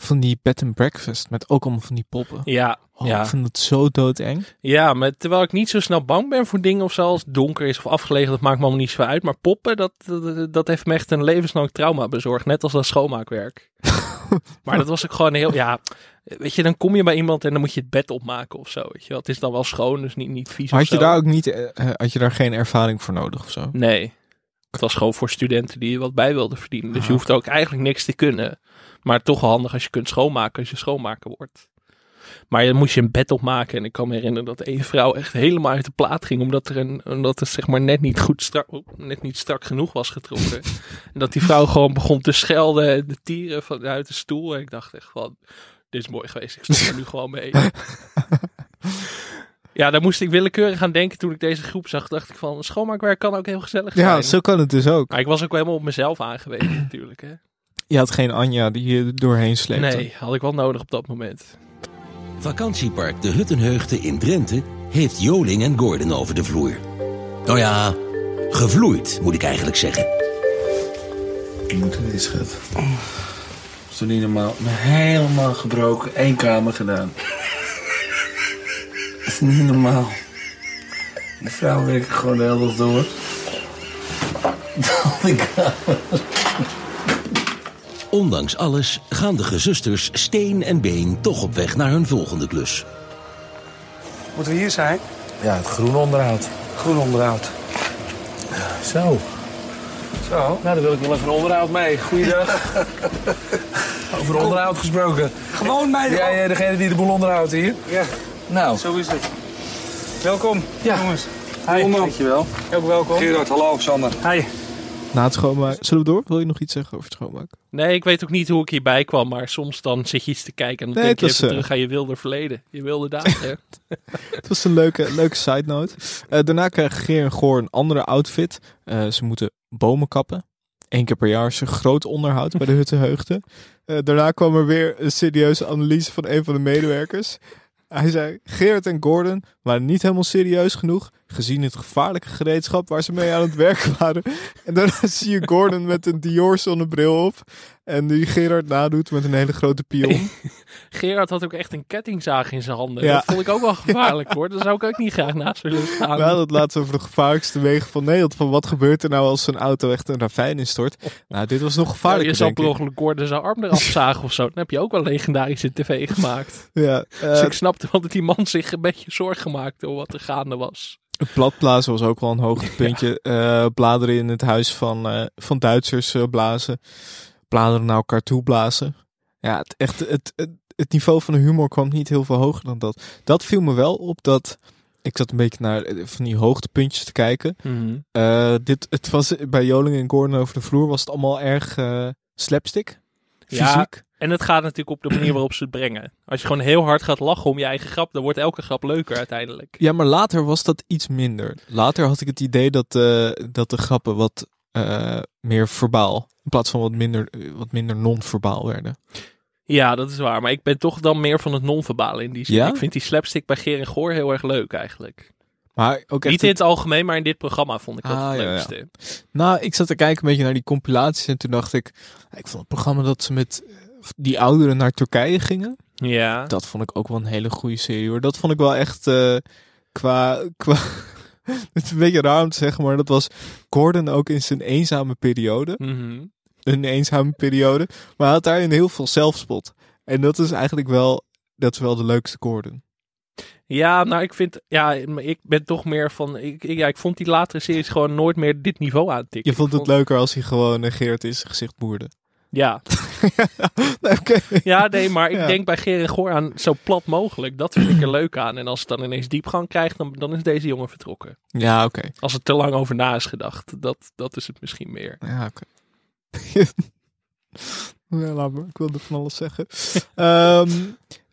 van die bed and breakfast met ook allemaal van die poppen. Ja, Oh, ja. Ik vind dat zo doodeng. ja, maar terwijl ik niet zo snel bang ben voor dingen of zo, als het donker is of afgelegen, dat maakt me allemaal niet zo uit. Maar poppen, dat, dat, dat heeft me echt een levenslang trauma bezorgd. Net als dat schoonmaakwerk. *laughs* maar dat was ook gewoon heel, ja, weet je, dan kom je bij iemand en dan moet je het bed opmaken of zo. Weet je wel. Het is dan wel schoon, dus niet, niet vies Maar had je daar ook niet, eh, eh, had je daar geen ervaring voor nodig of zo? Nee. Het was gewoon voor studenten die er wat bij wilden verdienen. Dus je Ah. hoeft ook eigenlijk niks te kunnen. Maar toch wel handig als je kunt schoonmaken als je schoonmaker wordt. Maar dan moest je een bed opmaken. En ik kan me herinneren dat één vrouw echt helemaal uit de plaat ging. Omdat, er een, omdat het zeg maar net niet goed strak, net niet strak genoeg was getrokken. *laughs* en dat die vrouw gewoon begon te schelden. en De tieren vanuit de stoel. En ik dacht echt van, dit is mooi geweest. Ik stop er nu gewoon mee. *laughs* Ja, daar moest ik willekeurig aan denken toen ik deze groep zag. Dacht ik van, schoonmaakwerk kan ook heel gezellig zijn. Ja, zo kan het dus ook. Maar ik was ook helemaal op mezelf aangewezen natuurlijk. Hè? Je had geen Anja die je doorheen sleepte. Nee, had ik wel nodig op dat moment. Vakantiepark De Huttenheugde in Drenthe heeft Joling en Gordon over de vloer. Nou ja, gevloeid moet ik eigenlijk zeggen. Moet er weer, schat. Dat is toch niet normaal? Helemaal gebroken. één kamer gedaan. Dat is niet normaal. De vrouw werkt gewoon de hele dag door. Al die kamers. Ondanks alles gaan de gezusters Steen en Been toch op weg naar hun volgende klus. Moeten we hier zijn? Ja, het groen onderhoud. Groen onderhoud. Zo. Zo, nou dan wil ik wel even een onderhoud mee. Goeiedag. *laughs* Over onderhoud gesproken. Gewoon mij. Ja, jij degene die de boel onderhoudt hier? Ja, Nou. zo is het. Welkom, Ja. jongens. Hi. Dankjewel. Ook welkom. Gerard, hallo Sander. Hi. Na het schoonmaken. Zullen we door? Wil je nog iets zeggen over het schoonmaken? Nee, ik weet ook niet hoe ik hierbij kwam. Maar soms dan zit je iets te kijken. En dan Nee, denk je het was, even eh, terug aan je wilde verleden. Je wilde dagen. *laughs* Het was een leuke, leuke side note. Eh, daarna krijgen Geer en Goor een andere outfit. Eh, ze moeten bomen kappen. Eén keer per jaar is er groot onderhoud bij de *laughs* Huttenheugden. Eh daarna kwam er weer een serieuze analyse van een van de medewerkers. Hij zei, Geert en Gordon waren niet helemaal serieus genoeg, gezien het gevaarlijke gereedschap waar ze mee aan het werk *laughs* waren. En daarna *laughs* zie je Gordon met een Dior zonnebril op en die Gerard nadoet met een hele grote pion. *laughs* Gerard had ook echt een kettingzaag in zijn handen. Ja. Dat vond ik ook wel gevaarlijk hoor. Daar zou ik ook niet graag naast willen staan. We hadden het laatst over de gevaarlijkste wegen van Nederland. Van wat gebeurt er nou als een auto echt een ravijn instort? Nou, dit was nog Ja, gevaarlijker, je denk per Gordon zijn arm eraf *laughs* zagen of zo. Dan heb je ook wel legendarische tv gemaakt. Ja, eh, Dus ik snapte wel dat die man zich een beetje zorgen maakte over wat er gaande was. het platblazen was ook wel een hoogtepuntje. *laughs* Eh, bladeren in het huis van, eh, van Duitsers eh, blazen. Bladeren naar elkaar toe blazen. Ja, het, echt, het, het, het niveau van de humor kwam niet heel veel hoger dan dat. Dat viel me wel op dat... Ik zat een beetje naar eh, van die hoogtepuntjes te kijken. Eh, dit, het was bij Joling en Gordon over de vloer was het allemaal erg eh, slapstick. Ja. Fysiek. En het gaat natuurlijk op de manier waarop ze het brengen. Als je gewoon heel hard gaat lachen om je eigen grap, dan wordt elke grap leuker uiteindelijk. Ja, maar later was dat iets minder. Later had ik het idee dat, eh, dat de grappen wat eh, meer verbaal, in plaats van wat minder, eh, wat minder non-verbaal werden. Ja, dat is waar. Maar ik ben toch dan meer van het non-verbale in die zin. Ja? Ik vind die slapstick bij Geer en Goor heel erg leuk eigenlijk. Maar ook Niet in het algemeen, maar in dit programma vond ik dat Ah, het ja, ja. leukste. Nou, ik zat te kijken een beetje naar die compilaties en toen dacht ik, ik vond het programma dat ze met eh, die ouderen naar Turkije gingen, Ja. dat vond ik ook wel een hele goede serie hoor. Dat vond ik wel echt eh, qua, qua *laughs* het is een beetje raar om te zeggen, maar dat was Gordon ook in zijn eenzame periode. Mhm. Een eenzame periode. Maar hij had daarin heel veel zelfspot. En dat is eigenlijk wel, dat is wel de leukste Gordon. Ja, nou, ik vind, ja, ik ben toch meer van, ik, ik- ja, ik vond die latere series gewoon nooit meer dit niveau aantikken. Je vond het leuker als hij gewoon Geert in zijn gezicht boerde. Ja, *laughs* ja, nee, maar ik Ja. denk bij Geer en Goor aan zo plat mogelijk. Dat vind ik er leuk aan. En als het dan ineens diepgang krijgt, dan, dan is deze jongen vertrokken. Ja, oké. Als er te lang over na is gedacht, dat, dat is het misschien meer. Ja, oké. *laughs* ja, laat maar. Ik wilde van alles zeggen. *laughs* Ehm,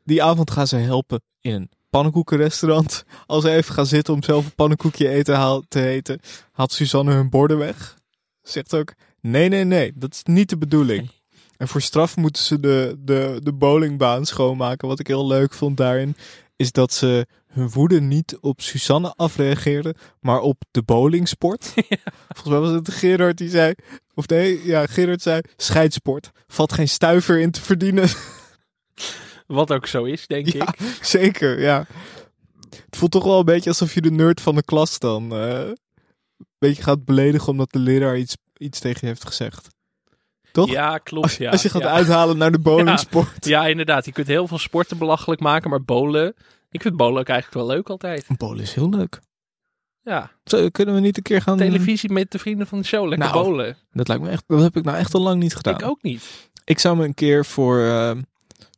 die avond gaan ze helpen in een pannenkoekenrestaurant. Als ze even gaan zitten om zelf een pannenkoekje eten te eten, had Suzanne hun borden weg. Zegt ook, Nee, nee, nee. Dat is niet de bedoeling. En voor straf moeten ze de, de, de bowlingbaan schoonmaken. Wat ik heel leuk vond daarin, is dat ze hun woede niet op Susanne afreageerden, maar op de bowlingsport. *laughs* Volgens mij was het Gerard die zei, of nee, ja, Gerard zei, scheidsport. Valt geen stuiver in te verdienen. Wat ook zo is, denk Ja. ik. Zeker, ja. Het voelt toch wel een beetje alsof je de nerd van de klas dan eh, een beetje gaat beledigen omdat de leraar iets, iets tegen je heeft gezegd. Toch? Ja, klopt. als, ja. als je gaat ja. uithalen naar de *laughs* bowlingsport. Ja, inderdaad. Je kunt heel veel sporten belachelijk maken, maar bowlen... Ik vind bowlen ook eigenlijk wel leuk altijd. Bowlen is heel leuk. Ja, Zo, kunnen we niet een keer gaan... televisie met de vrienden van de show. Lekker Nou, bowlen. Dat lijkt me echt... Dat heb ik nou echt al lang niet gedaan. Ik ook niet. Ik zou me een keer voor... eh,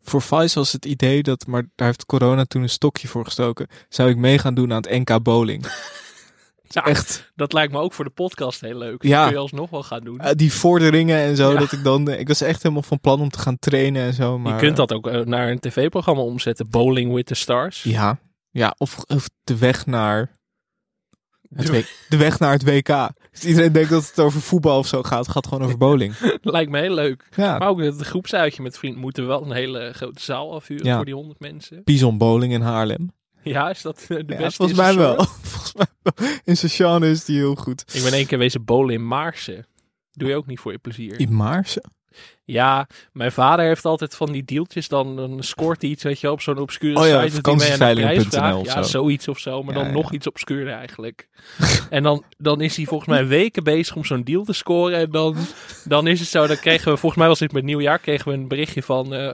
voor Vice was het idee dat... Maar daar heeft corona toen een stokje voor gestoken. Zou ik mee gaan doen aan het NK bowling. *laughs* Ja, Echt. Dat lijkt me ook voor de podcast heel leuk. Ja. Dat kun je alsnog wel gaan doen. eh, die vorderingen en zo. Ja. Dat ik dan... Ik was echt helemaal van plan om te gaan trainen en zo. Maar, je kunt dat ook eh, naar een tv-programma omzetten. Bowling with the Stars. Ja. Ja, of, of de weg naar... Het De- weg naar het WK. Dus iedereen denkt dat het over voetbal of zo gaat. Het gaat gewoon over bowling. *laughs* lijkt me heel leuk. Ja. Maar ook het groepsuitje met vrienden moeten we wel een hele grote zaal afhuren Ja. voor die 100 mensen. Bison Bowling in Haarlem. Ja, is dat eh, de Ja, beste volgens mij wel. *laughs* *laughs* In Sechane is die heel goed. Ik ben één keer wezen bowlen in Maarsen. Doe je ook niet voor je plezier. In Maarsen? Ja, mijn vader heeft altijd van die deeltjes. Dan, dan scoort hij iets, weet je, wel, op zo'n obscure Oh ja, site. dat hij aan de prijs vraagt. Ja, zo. zoiets of zo. Maar Ja, dan ja. nog iets obscuurder eigenlijk. *laughs* en dan, dan is hij volgens mij weken bezig om zo'n deal te scoren. En dan, dan is het zo, dan kregen we, volgens mij was dit met nieuwjaar, kregen we een berichtje van... eh,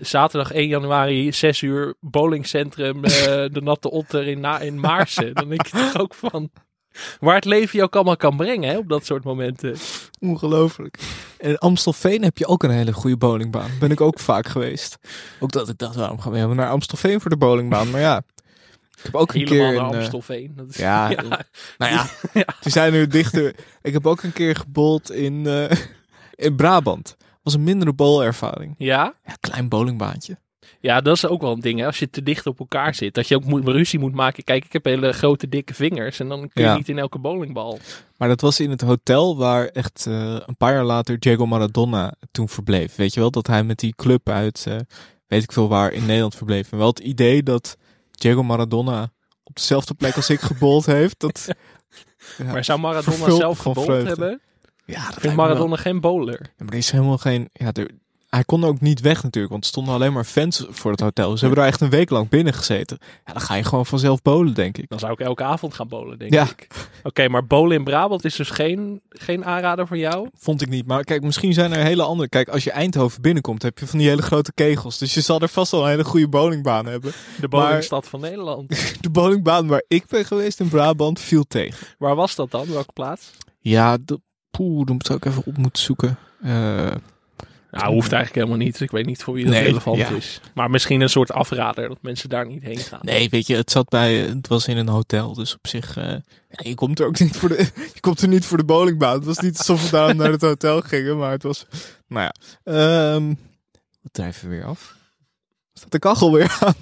Zaterdag 1 januari, 6 uur, bowlingcentrum, eh, *laughs* de Natte Otter in, Na in Maarsen. Dan denk je toch ook van, waar het leven je ook allemaal kan brengen hè, op dat soort momenten. Ongelooflijk. En Amstelveen heb je ook een hele goede bowlingbaan. Ben ik ook vaak geweest. Ook dat ik dacht, waarom gaan we helemaal naar Amstelveen voor de bowlingbaan? Maar ja, ik heb ook een Helemaal keer... naar Een, eh, Amstelveen. Dat is, ja, *laughs* ja, nou ja, die zijn nu dichter. Ik heb ook een keer gebold in, eh, in Brabant. Was een mindere bowlervaring. ja? Ja, klein bowlingbaantje. Ja, dat is ook wel een ding. Hè? Als je te dicht op elkaar zit. Dat je ook moet, ruzie moet maken. Kijk, ik heb hele grote dikke vingers. En dan kun je Ja. niet in elke bowlingbal. Maar dat was in het hotel waar echt eh, een paar jaar later Diego Maradona toen verbleef. Weet je wel, dat hij met die club uit, eh, weet ik veel waar, in Nederland verbleef. En wel het idee dat Diego Maradona op dezelfde plek als ik gebold heeft. Dat, *laughs* ja, Maar zou Maradona zelf gebold hebben? Ja, dat wel. Maradona geen bowler? Ja, maar er is helemaal geen... Ja, er, hij kon ook niet weg natuurlijk, want er stonden alleen maar fans voor het hotel. Ze hebben er echt een week lang binnen gezeten. Ja, dan ga je gewoon vanzelf bowlen, denk ik. Dan zou ik elke avond gaan bowlen, denk Ja. ik. Oké, maar bowlen in Brabant is dus geen, geen aanrader voor jou? Vond ik niet. Maar kijk, misschien zijn er hele andere... Kijk, als je Eindhoven binnenkomt, heb je van die hele grote kegels. Dus je zal er vast wel een hele goede bowlingbaan hebben. De bowlingstad van Nederland. *laughs* De bowlingbaan waar ik ben geweest in Brabant viel tegen. Waar was dat dan? Welke plaats? Ja, de, poeh, dan zou ik even op moeten zoeken. Eh, Nou, hoeft eigenlijk helemaal niet. Ik weet niet voor wie dat Nee, relevant ja. is. Maar misschien een soort afrader dat mensen daar niet heen gaan. nee, weet je, het zat bij... Het was in een hotel, dus op zich... eh, ja, je komt er ook niet voor de... *laughs* Je komt er niet voor de bowlingbaan. Het was niet alsof we daarom naar het hotel gingen, maar het was... Nou ja. ehm wat drijven we weer af? Staat de kachel weer aan?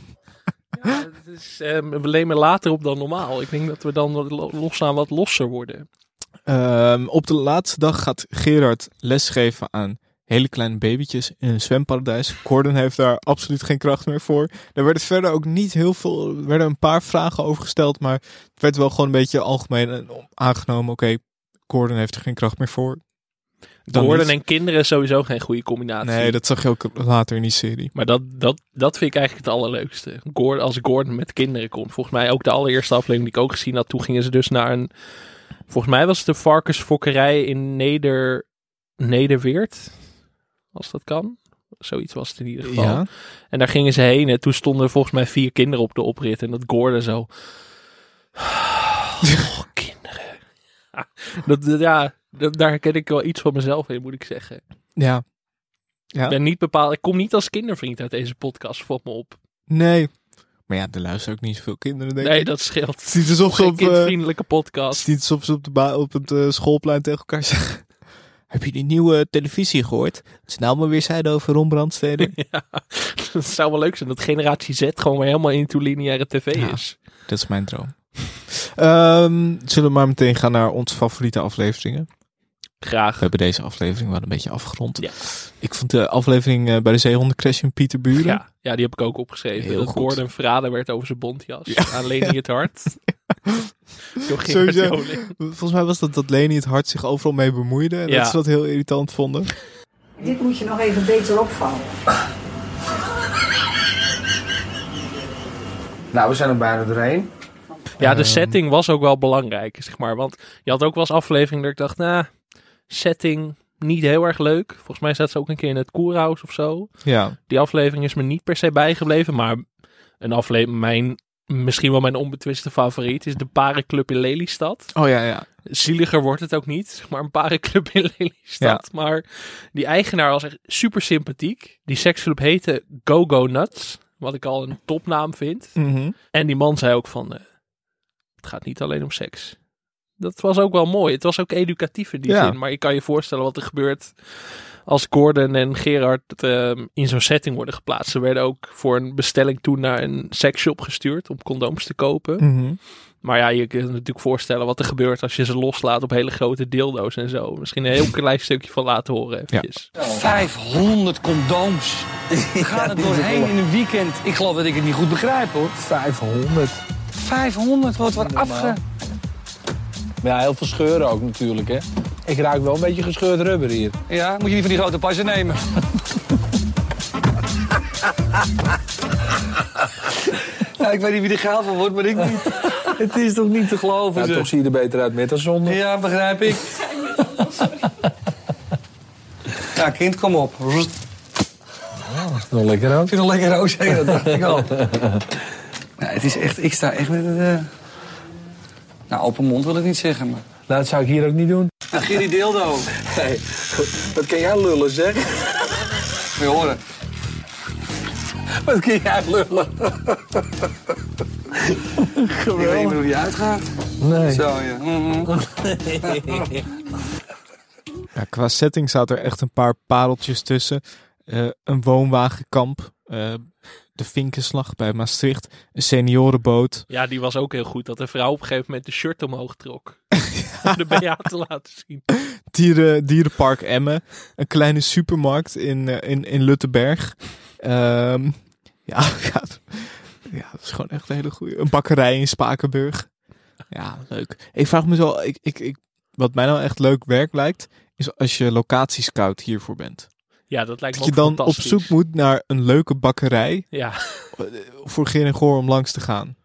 Ja, het is, ehm, we nemen later op dan normaal. Ik denk dat we dan wat lo- losaan wat losser worden. Ehm, op de laatste dag gaat Gerard lesgeven aan hele kleine babytjes in een zwemparadijs. Gordon heeft daar absoluut geen kracht meer voor. Er werden verder ook niet heel veel, er werden een paar vragen over gesteld, maar het werd wel gewoon een beetje algemeen aangenomen. Oké, Gordon heeft er geen kracht meer voor. Dan niet. en kinderen is sowieso geen goede combinatie. Nee, dat zag je ook later in die serie. Maar dat, dat, dat vind ik eigenlijk het allerleukste. Gordon, als Gordon met kinderen komt. Volgens mij ook de allereerste aflevering die ik ook gezien had. Toen gingen ze dus naar een... Volgens mij was het de varkensfokkerij in Neder, Nederweert. Als dat kan. Zoiets was het in ieder geval. Ja. En daar gingen ze heen. En toen stonden er volgens mij vier kinderen op de oprit. En dat Gordon zo... *sighs* Oh, kinderen. *laughs* Dat, dat- ja, dat- daar herken ik wel iets van mezelf in, moet ik zeggen. Ja. Ja. Ik ben niet bepaald... Ik kom niet als kindervriend uit deze podcast, valt me op. Nee. Maar ja, er luisteren ook niet zoveel kinderen, denk Nee, ik. dat scheelt. Het is niet alsof ze op, eh, kindvriendelijke Het podcast. is niet alsof ze op, de op het eh, schoolplein tegen elkaar *laughs* zeggen. Heb je die nieuwe televisie gehoord? Het is nou maar weer zeiden over Ron Brandstede. *laughs* Ja, dat zou wel leuk zijn dat generatie Z gewoon weer helemaal into lineaire tv Ja. is. Dat is mijn droom. *laughs* Ehm, zullen we maar meteen gaan naar onze favoriete afleveringen? Graag. We hebben deze aflevering wel een beetje afgerond. Ja. Ik vond de aflevering eh, bij de Zeehondencrash in Pieterburen. Ja, ja, die heb ik ook opgeschreven. Heel dat goed. Gordon verraden werd over zijn bontjas. Aan Leni het hart. *laughs* Sowieso. Volgens mij was dat dat Leni het hart zich overal mee bemoeide. En Ja. dat ze dat heel irritant vonden. Dit moet je nog even beter opvouwen. Nou, we zijn er bijna doorheen. Ja, de Ehm. setting was ook wel belangrijk, zeg maar. Want je had ook wel eens aflevering dat ik dacht, nou, setting niet heel erg leuk. Volgens mij zat ze ook een keer in het koerhuis of zo. Ja, Die aflevering is me niet per se bijgebleven, maar een aflevering, mijn, misschien wel mijn onbetwiste favoriet, is de Parenclub in Lelystad. oh ja, ja. Zieliger wordt het ook niet, zeg maar een parenclub in Lelystad. Maar die eigenaar was echt super sympathiek. Die seksclub heette Go Go Nuts, wat ik al een topnaam vind. Mhm. En die man zei ook van, eh, het gaat niet alleen om seks. Dat was ook wel mooi. Het was ook educatief in die Ja. zin. Maar je kan je voorstellen wat er gebeurt als Gordon en Gerard eh, in zo'n setting worden geplaatst. Ze werden ook voor een bestelling toen naar een seksshop gestuurd om condooms te kopen. Mhm. Maar ja, je kunt je natuurlijk voorstellen wat er gebeurt als je ze loslaat op hele grote dildo's en zo. Misschien een heel *laughs* klein stukje van laten horen eventjes. 500 condooms. *laughs* We gaan er doorheen in een weekend. Ik geloof dat ik het niet goed begrijp hoor. 500. 500 wordt wat afge... Maar ja, heel veel scheuren ook natuurlijk, hè. Ik ruik wel een beetje gescheurd rubber hier. Ja, moet je niet van die grote passen nemen. *laughs* ja, ik weet niet wie er gehaald van wordt, maar ik niet. *laughs* Het is toch niet te geloven. Ja, toch zie je er beter uit met dan zonder. Ja, begrijp ik. *laughs* Ja, kind, kom op. Nog lekker ook. Ik vind het lekker roos, dat dacht ik al. Ja, het is echt, ik sta echt met een... eh, Nou, open mond wil ik niet zeggen, maar... Nou, dat zou ik hier ook niet doen. Nou, Giri Dildo. Hey, wat kan jij lullen, zeg? Wil je horen? Wat kan jij lullen? Ik weet niet meer hoe die uitgaat. Nee. Zo, ja. Ja, qua setting zaten er echt een paar pareltjes tussen. Eh, een woonwagenkamp. eh, de Vinkenslag bij Maastricht. Een seniorenboot. Ja, die was ook heel goed. Dat de vrouw op een gegeven moment de shirt omhoog trok. *laughs* Om de BH te laten zien. Dieren, dierenpark Emmen. Een kleine supermarkt in, eh, in, in Luttenberg. Ehm, ja, *laughs* ja, ja, dat is gewoon echt een hele goede. Een bakkerij in Spakenburg. Ja, leuk. Ik vraag me zo, ik, ik, ik, wat mij nou echt leuk werk lijkt, is als je locatiescout hiervoor bent. Ja, dat lijkt me Dat je dan op zoek moet naar een leuke bakkerij Ja. *laughs* voor Geer en Goor om langs te gaan.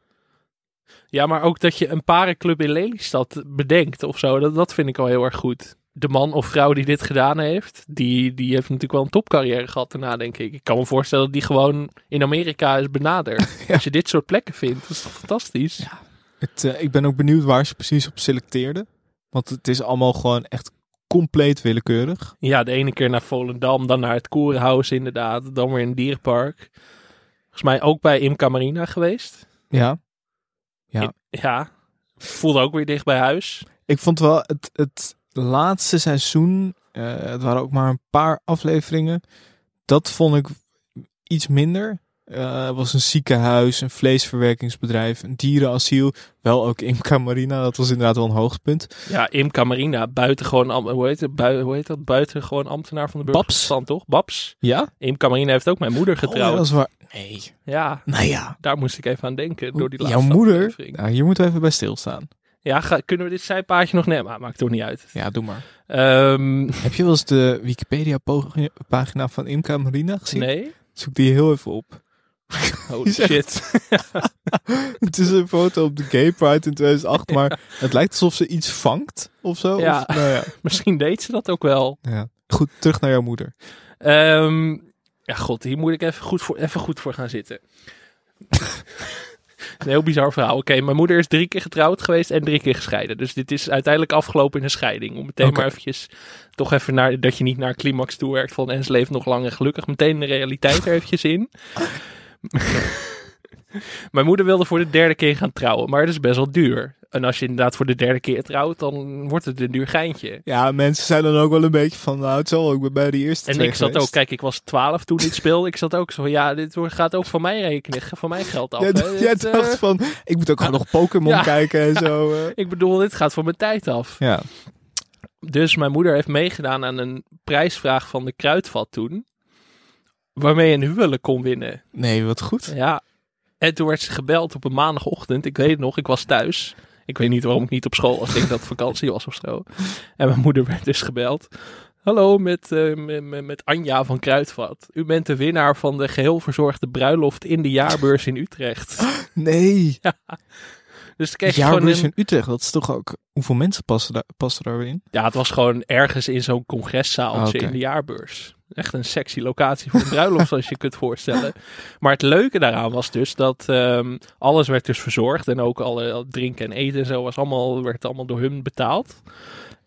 ja, maar ook dat je een parenclub in Lelystad bedenkt of zo. Dat, dat vind ik al heel erg goed. De man of vrouw die dit gedaan heeft, die, die heeft natuurlijk wel een topcarrière gehad daarna, denk ik. Ik kan me voorstellen dat die gewoon in Amerika is benaderd. *laughs* Als je dit soort plekken vindt, dat is toch fantastisch? Het, eh, ik ben ook benieuwd waar ze precies op selecteerden. Want het is allemaal gewoon echt compleet willekeurig. Ja, de ene keer naar Volendam, dan naar het Koerenhuis inderdaad. Dan weer in het dierenpark. Volgens mij ook bij Imca Marina geweest. Ja. Ja. Ja, voelde ook weer dicht bij huis. Ik vond wel het, het laatste seizoen, eh, het waren ook maar een paar afleveringen. Dat vond ik iets minder. Eh, het was een ziekenhuis, een vleesverwerkingsbedrijf, een dierenasiel. Wel ook Imca Marina, dat was inderdaad wel een hoogtepunt. Ja, Imca Marina, buiten gewoon, am- hoe heet het, Bui- hoe heet dat? Buiten gewoon ambtenaar van de Babs. burgerstand, toch? Babs. Ja? Imca Marina heeft ook mijn moeder Oh, ja, getrouwd. dat is waar. Nee. ja, Nou ja. daar moest ik even aan denken door die laatste Jouw moeder? aflevering. Nou, hier moeten we even bij stilstaan. Ja, ga- kunnen we dit zijpaadje nog nemen? Maar maakt toch niet uit. Ja, doe maar. Ehm, Heb je wel eens de Wikipedia-pagina van Imca Marina gezien? nee? Zoek die heel even op. *laughs* Oh shit. *laughs* Het is een foto op de Gay Pride in 2008, maar het lijkt alsof ze iets vangt of zo. Ja. Of, nou ja. *laughs* Misschien deed ze dat ook wel. ja. Goed, terug naar jouw moeder. Ehm, ja, god, hier moet ik even goed voor, even goed voor gaan zitten. een heel bizar verhaal. Oké, mijn moeder is drie keer getrouwd geweest en drie keer gescheiden. Dus dit is uiteindelijk afgelopen in een scheiding. Om meteen maar eventjes, toch even naar, dat je niet naar climax toe werkt van en ze leeft nog lang en gelukkig. Meteen de realiteit er eventjes in. *laughs* mijn moeder wilde voor de derde keer gaan trouwen, maar dat is best wel duur. En als je inderdaad voor de derde keer trouwt, dan wordt het een duur geintje. Ja, mensen zijn dan ook wel een beetje van, nou, het zal ook ik ben bij de eerste En ik zat geweest. ook, kijk, ik was 12 toen dit speelde. Ik zat ook zo van, ja, dit gaat ook van mijn rekening, van mijn geld af. Jij, hè. jij Dit, eh, dacht van, ik moet ook gewoon nog Pokémon Ja. kijken en *laughs* zo. eh. ik bedoel, dit gaat van mijn tijd af. Ja. Dus mijn moeder heeft meegedaan aan een prijsvraag van de Kruidvat toen. Waarmee je een huwelijk kon winnen. Nee, wat goed. Ja. En toen werd ze gebeld op een maandagochtend. Ik weet het nog, ik was thuis. Ik weet niet waarom ik niet op school was. Ik denk dat het vakantie was of zo. En mijn moeder werd dus gebeld. Hallo, met, eh, met, met- Anja van Kruidvat. U bent de winnaar van de geheel verzorgde bruiloft in de jaarbeurs in Utrecht. *gasps* Nee. Dus toen kreeg Jaarbeurs een, in Utrecht, dat is toch ook... Hoeveel mensen passen, daar, passen daar weer in? Ja, het was gewoon ergens in zo'n congreszaaltje Ah, in de jaarbeurs. Echt een sexy locatie voor een bruiloft, *laughs* zoals je kunt voorstellen. Maar het leuke daaraan was dus dat ehm, alles werd dus verzorgd. En ook alle drinken en eten en zo was allemaal, werd allemaal door hun betaald.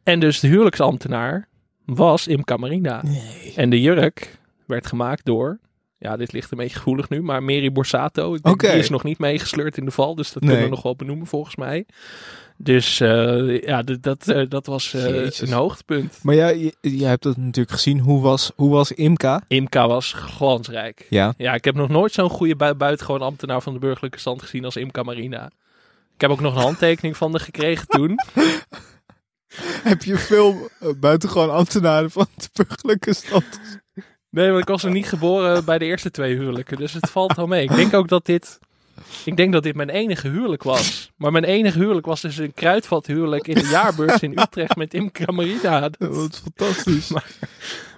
En dus de huwelijksambtenaar was Imca Marina. Nee. En de jurk werd gemaakt door... Ja, dit ligt een beetje gevoelig nu, maar Mary Borsato. Ik denk. Die is nog niet meegesleurd in de val, dus dat Nee. kunnen we nog wel benoemen volgens mij. Dus eh, ja, dat, eh, dat was Jezus. een hoogtepunt. Maar jij, jij hebt dat natuurlijk gezien. Hoe was, hoe was Imka? Imca was glansrijk. Ja. Ja, ik heb nog nooit zo'n goede bui buitengewoon ambtenaar van de burgerlijke stand gezien als Imca Marina. Ik heb ook nog een *laughs* handtekening van de gekregen toen. Heb je veel uh, buitengewoon ambtenaren van de burgerlijke stand? Nee, want ik was nog niet geboren bij de eerste twee huwelijken. Dus het valt wel mee. Ik denk ook dat dit... Ik denk dat dit mijn enige huwelijk was. Maar mijn enige huwelijk was dus een kruidvathuwelijk in de jaarbeurs in Utrecht met Marina. Dat- is fantastisch.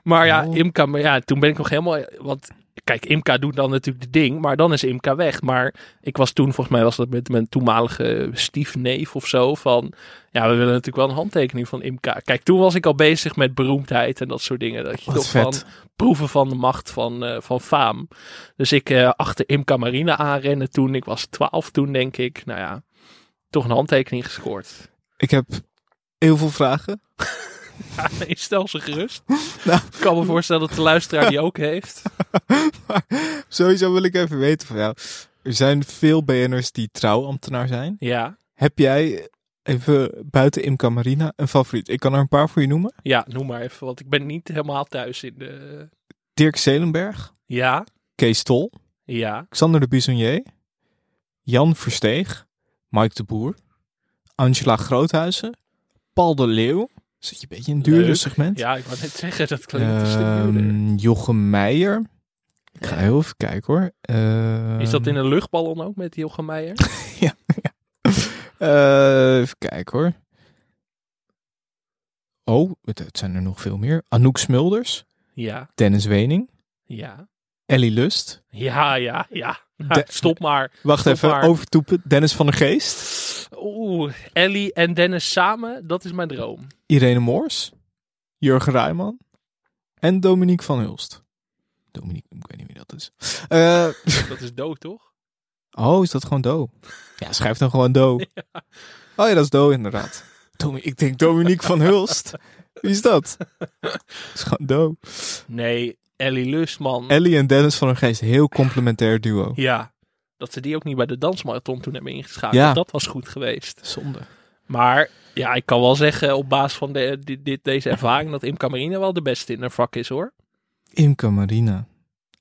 Maar ja. Imca, maar ja, toen ben ik nog helemaal. Want kijk, Imca doet dan natuurlijk de ding, maar dan is Imca weg. Maar ik was toen, volgens mij was dat met mijn toenmalige stiefneef of zo. Van ja, we willen natuurlijk wel een handtekening van Imca. Kijk, toen was ik al bezig met beroemdheid en dat soort dingen. Dat je Wat toch vet. van proeven van de macht van, eh, van faam. Dus ik eh, achter Imca Marina aanrennen toen. Ik was 12 toen, denk ik. Nou ja, toch een handtekening gescoord. Ik heb heel veel vragen. *laughs* *laughs* Ja, nee, stel ze gerust. *laughs* Nou. Ik kan me voorstellen dat de luisteraar die ook heeft. *laughs* maar sowieso wil ik even weten van jou. Er zijn veel BN'ers die trouwambtenaar zijn. Ja. Heb jij, even buiten Imca Marina, een favoriet? Ik kan er een paar voor je noemen. Ja, noem maar even, want ik ben niet helemaal thuis in de... Dirk Zelenberg, Ja, Kees Tol, ja, Xander de Bisonnier, Jan Versteeg, Mike de Boer, Angela Groothuizen, Paul de Leeuw. Zit je een beetje in het duurder segment? Ja, ik wou net zeggen, dat klinkt een. Ehm, Jochem Meijer. Ik ga heel even kijken hoor. Ehm, Is dat in een luchtballon ook met Jochem Meijer? *laughs* Eh, even kijken hoor. Oh, het, het zijn er nog veel meer. Anouk Smulders, Ja, Dennis Wening, ja, Ellie Lust. ja, ja, ja. De- Stop maar. Wacht Stop even, maar. overtoepen. Dennis van der Geest, Oeh, Ellie en Dennis samen, dat is mijn droom. Irene Moors, Jurgen Rijman en Dominique van Hulst. Dominique, ik weet niet wie dat is. Eh, *laughs* Dat is dood, toch? oh, is dat gewoon Do? Ja, schrijf dan gewoon Do. *laughs* Oh ja, dat is Do inderdaad. Ik denk Dominique van Hulst. *laughs* Wie is dat? Dat is gewoon Do. Nee, Ellie Lustman. Ellie en Dennis van der Geest, heel complementair duo. ja, dat ze die ook niet bij de dansmarathon toen hebben ingeschakeld. Ja. Dat was goed geweest. Zonde. Maar ja, ik kan wel zeggen op basis van de, dit, dit- deze ervaring dat Imca Marina wel de beste in haar vak is hoor. Imca Marina.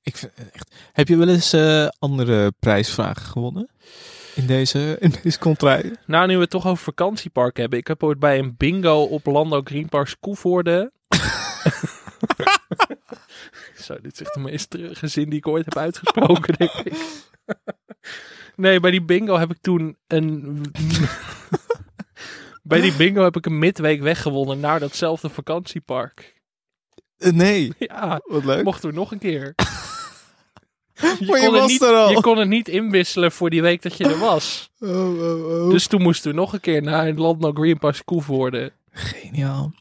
Ik vind echt... Heb je wel eens eh, andere prijsvragen gewonnen? In deze, in deze contraille? Nou, nu we het toch over vakantiepark hebben. Ik heb ooit bij een bingo op Landau Green Park Koevoorde. *laughs* Zo, dit echt de meest treurige zin die ik ooit heb uitgesproken, denk ik. nee, bij die bingo heb ik toen een... *laughs* bij die bingo heb ik een midweek weggewonnen naar datzelfde vakantiepark. Eh, nee. Ja, Wat leuk. mochten we nog een keer. *laughs* Je, Maar je kon was niet, er al. je kon het niet inwisselen voor die week dat je er was. Oh, oh, oh. Dus toen moesten we nog een keer naar het Landau Green Park Koevoorde. Geniaal.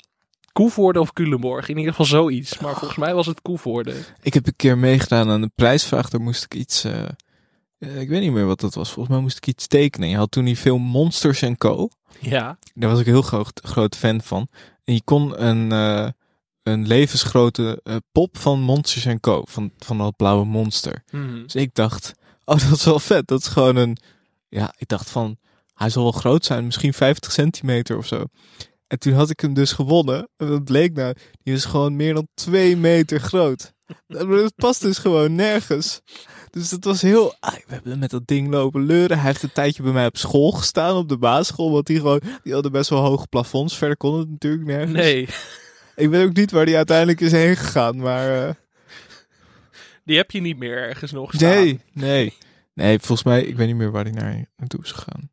Koevoorde of Culemborg. In ieder geval zoiets. Maar volgens mij was het Koevoorde. Ik heb een keer meegedaan aan de prijsvraag. Daar moest ik iets... eh, eh, ik weet niet meer wat dat was. Volgens mij moest ik iets tekenen. Je had toen die film Monsters Co. Ja. Daar was ik heel groot, groot fan van. En je kon een, eh, een levensgrote pop van Monsters Co. Van, van dat blauwe monster. Mhm. Dus ik dacht, *laughs* oh dat is wel vet. Dat is gewoon een, ja, ik dacht van, hij zal wel groot zijn. Misschien 50 centimeter of zo. En toen had ik hem dus gewonnen. En dat bleek nou, die is gewoon meer dan 2 meter groot. *laughs* Het past dus gewoon nergens. Dus het was heel... ah, we hebben met dat ding lopen leuren. Hij heeft een tijdje bij mij op school gestaan, op de basisschool. Want die, gewoon, die hadden best wel hoge plafonds. Verder kon het natuurlijk nergens. Nee, Ik weet ook niet waar die uiteindelijk is heen gegaan. Maar eh, die heb je niet meer ergens nog staan. nee, nee. Nee, volgens mij... Ik weet niet meer waar hij naar, naartoe is gegaan.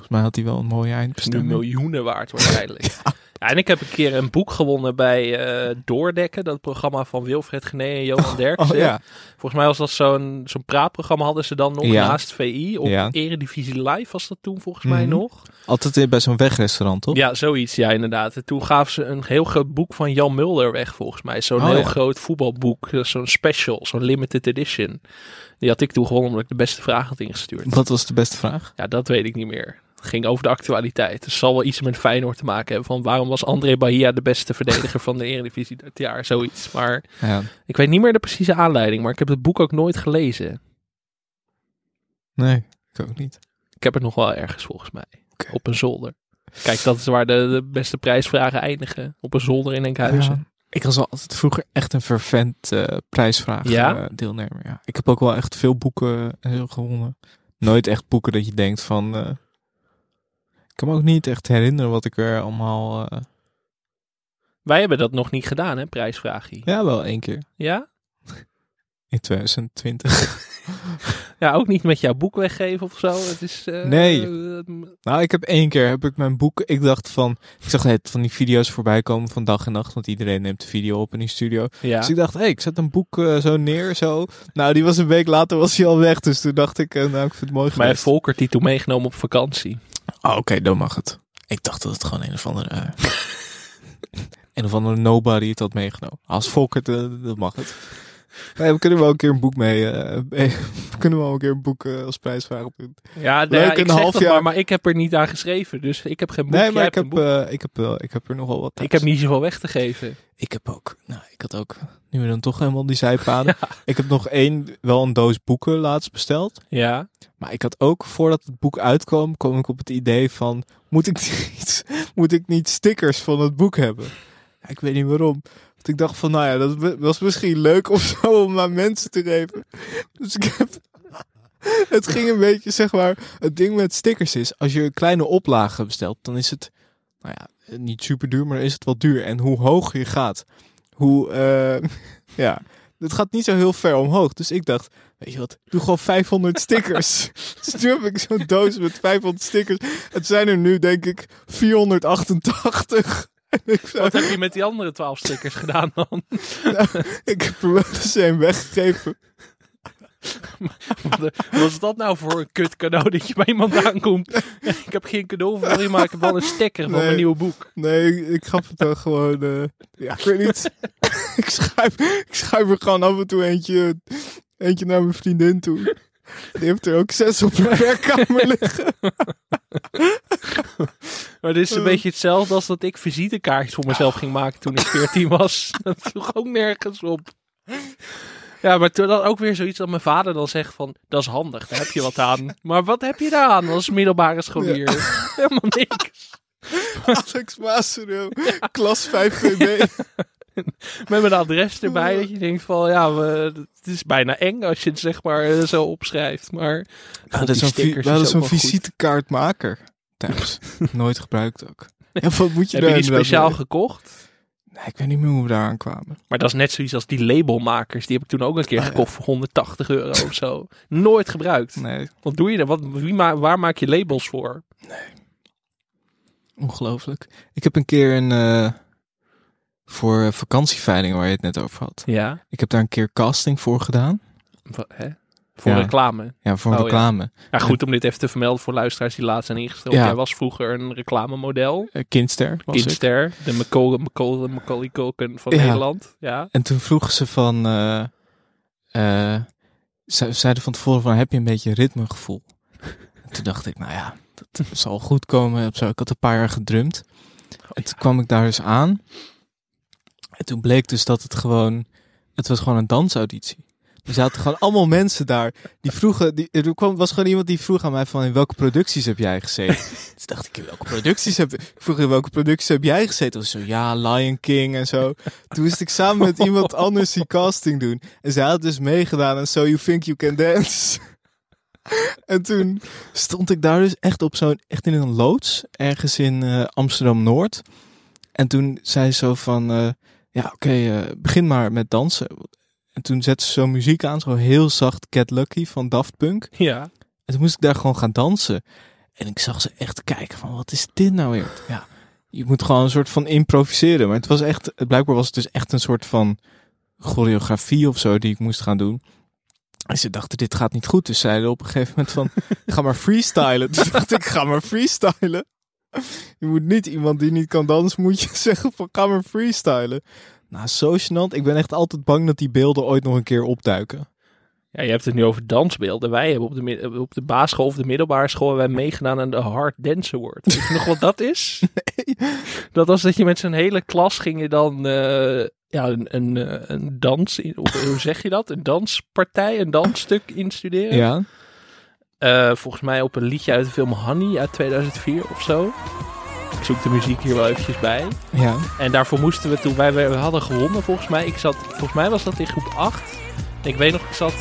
Volgens mij had hij wel een mooie is nu eindbestemming. miljoenen waard waarschijnlijk. *laughs* ja. en ik heb een keer een boek gewonnen bij eh, Doordekken, dat programma van Wilfred Gené en Johan Derksen. Oh ja. Volgens mij was dat zo'n zo'n praatprogramma hadden ze dan nog Ja. naast VI. Op Ja. Eredivisie Live was dat toen volgens mij Mhm. nog. Altijd bij zo'n wegrestaurant, toch? Ja, zoiets, ja inderdaad. En toen gaven ze een heel groot boek van Jan Mulder weg volgens mij. Zo'n Oh, heel groot voetbalboek, eh, zo'n special, zo'n limited edition. Die had ik toen gewonnen omdat ik de beste vraag had ingestuurd. Wat was de beste vraag? Ja, dat weet ik niet meer. Ging over de actualiteit. Het zal wel iets met Feyenoord te maken hebben. Van waarom was André Bahia de beste verdediger van de Eredivisie dit jaar? Zoiets. Maar Ja. ik weet niet meer de precieze aanleiding. Maar ik heb het boek ook nooit gelezen. Nee, ik ook niet. Ik heb het nog wel ergens volgens mij. Op een zolder. Kijk, dat is waar de, de beste prijsvragen eindigen. Op een zolder in Enkhuizen. Ja. Ik was altijd vroeger echt een fervent eh, prijsvraag Ja? eh, deelnemer. Ja. Ik heb ook wel echt veel boeken eh, gewonnen. Nooit echt boeken dat je denkt van... kan me ook niet echt herinneren wat ik er allemaal... eh, Wij hebben dat nog niet gedaan, hè, prijsvraagje. ja, wel één keer. Ja? *laughs* In 2020. *laughs* Ja, ook niet met jouw boek weggeven of zo. Het is, eh, Nee. eh, nou, ik heb één keer heb ik mijn boek... Ik dacht van... Ik zag net van die video's voorbij komen van dag en nacht. Want iedereen neemt de video op in die studio. ja. Dus ik dacht, hé, ik zet een boek eh, zo neer, zo. Nou, die was een week later was hij al weg. Dus toen dacht ik, eh, nou, ik vind het mooi Maar heeft. Volkert die toen meegenomen op vakantie. Oh, oké, dan mag het. Ik dacht dat het gewoon een of andere... eh, *laughs* een of andere nobody het had meegenomen. Als Volkert, eh, dan mag het. Nee, we kunnen wel een keer een boek mee... eh, mee- *laughs* we kunnen wel een keer een boek eh, als prijsvraag doen. Ja, nou Leuk, ja, ik een zeg half dat jaar. maar, maar ik heb er niet aan geschreven. Dus ik heb geen boek. nee, maar ik heb, een boek. eh, ik, heb, wel- ik heb er nogal wat ik thuis. heb niet zoveel weg te geven. Ik heb ook, nou, ik had ook, nu we dan toch helemaal die zijpaden. *laughs* Ik heb nog één, wel een doos boeken laatst besteld. Ja. Maar ik had ook, voordat het boek uitkwam, kwam ik op het idee van, moet ik *laughs* niet, moet ik niet stickers van het boek hebben? Ja, ik weet niet waarom. Want ik dacht van, nou ja, dat wa- was misschien leuk of zo om aan mensen te geven. Dus ik heb, het ging een beetje, zeg maar, het ding met stickers is, als je een kleine oplage bestelt, dan is het, nou ja, niet super duur, maar is het wel duur. En hoe hoger je gaat, hoe, eh, *laughs* ja, het gaat niet zo heel ver omhoog. Dus ik dacht, weet je wat, doe gewoon 500 *laughs* stickers. dus nu heb ik zo'n doos met 500 stickers. Het zijn er nu, denk ik, 488. *laughs* En ik, zou- Wat heb je met die andere twaalf stickers gedaan dan? ik heb er wel eens een weggegeven. *laughs* Wat was dat nou voor een kut cadeau dat je bij iemand aankomt? *laughs* ik heb geen cadeau voor je, maar ik heb wel een sticker van Nee. mijn nieuwe boek. Nee, ik, gaf het dan gewoon. eh, ja, ik weet niet. *laughs* ik, schrijf, ik schrijf er gewoon af en toe eentje, eentje naar mijn vriendin toe. Die heeft er ook zes op haar werkkamer liggen. Maar dit is een Eh. beetje hetzelfde als dat ik visitekaartjes voor mezelf ging maken toen ik 14 was. Dat sloeg ook nergens op. Ja, maar toen dan ook weer zoiets dat mijn vader dan zegt van, dat is handig, daar heb je wat aan. *laughs* Maar wat heb je daar aan als middelbare scholier? *laughs* Helemaal niks. Alex Maasero, klas 5 VB. *laughs* Met mijn adres erbij, dat je denkt van, ja, we, het is bijna eng als je het zeg maar eh, zo opschrijft. Maar we hadden is goed. visitekaartmaker thuis. Nooit gebruikt ook. Ja, wat moet je Heb je die speciaal mee? gekocht? Nee, ik weet niet meer hoe we daar aan kwamen. Maar dat is net zoiets als die labelmakers. Die heb ik toen ook een keer Ah, ja. gekocht voor 180 euro of zo. Nooit gebruikt. Nee, Wat doe je dan? Wat, wie ma waar maak je labels voor? ongelooflijk. Ik heb een keer een... eh, voor vakantieveiling waar je het net over had. Ja. Ik heb daar een keer casting voor gedaan. Hè? Voor Ja. reclame. Ja, voor Oh, reclame. Ja, goed om dit even te vermelden voor luisteraars die laatst zijn ingesteld. Jij was vroeger een reclamemodel. Eh, Kindster was ik. Kindster. De Macaulay, Macaulay, Macaulay Culkin van. Nederland. Ja. En toen vroegen ze van... eh, ze zeiden van tevoren van, heb je een beetje ritmegevoel? En toen dacht ik, nou ja, dat zal goed komen. Ik had een paar jaar gedrumd. En toen kwam ik daar dus aan. En toen bleek dus dat het gewoon... Het was gewoon een dansauditie. Er zaten gewoon allemaal mensen daar. Die vroegen, die, er kwam, was gewoon iemand die vroeg aan mij van in welke producties heb jij gezeten? *laughs* Toen dacht ik, in welke producties heb ik vroeg in welke producties heb jij gezeten? Of zo, ja, Lion King en zo. Toen moest ik samen met iemand anders die casting doen. En zij had dus meegedaan aan So You Think You Can Dance. *laughs* En toen stond ik daar dus echt op zo'n, echt in een loods, ergens in eh, Amsterdam-Noord. En toen zei ze zo van, eh, ja oké, eh, begin maar met dansen. En toen zette ze zo muziek aan, zo heel zacht Get Lucky van Daft Punk. Ja. En toen moest ik daar gewoon gaan dansen. En ik zag ze echt kijken van, wat is dit nou weer? Ja, je moet gewoon een soort van improviseren. Maar het was echt, blijkbaar was het dus echt een soort van choreografie of zo die ik moest gaan doen. En ze dachten, dit gaat niet goed. Dus zeiden op een gegeven moment van, *laughs* ga maar freestylen. Toen dacht ik, ga maar freestylen. Je moet niet iemand die niet kan dansen, moet je *laughs* zeggen van, ga maar freestylen. Nou, zo gênant. Ik ben echt altijd bang dat die beelden ooit nog een keer opduiken. Ja, je hebt het nu over dansbeelden. Wij hebben op de, mid- op de basisschool of de middelbare school wij meegedaan aan de Hard Dance Award. Weet je nog wat dat is? *laughs* Dat was dat je met zo'n hele klas ging je dan eh, ja, een, een, eh, een dans, in, of hoe zeg je dat? Een danspartij, een dansstuk instuderen. Ja, Eh, volgens mij op een liedje uit de film Honey uit 2004 of zo. Ik zoek de muziek hier wel eventjes bij. ja. En daarvoor moesten we toen, wij we hadden gewonnen volgens mij. Ik zat, volgens mij was dat in groep 8. En ik weet nog, ik zat,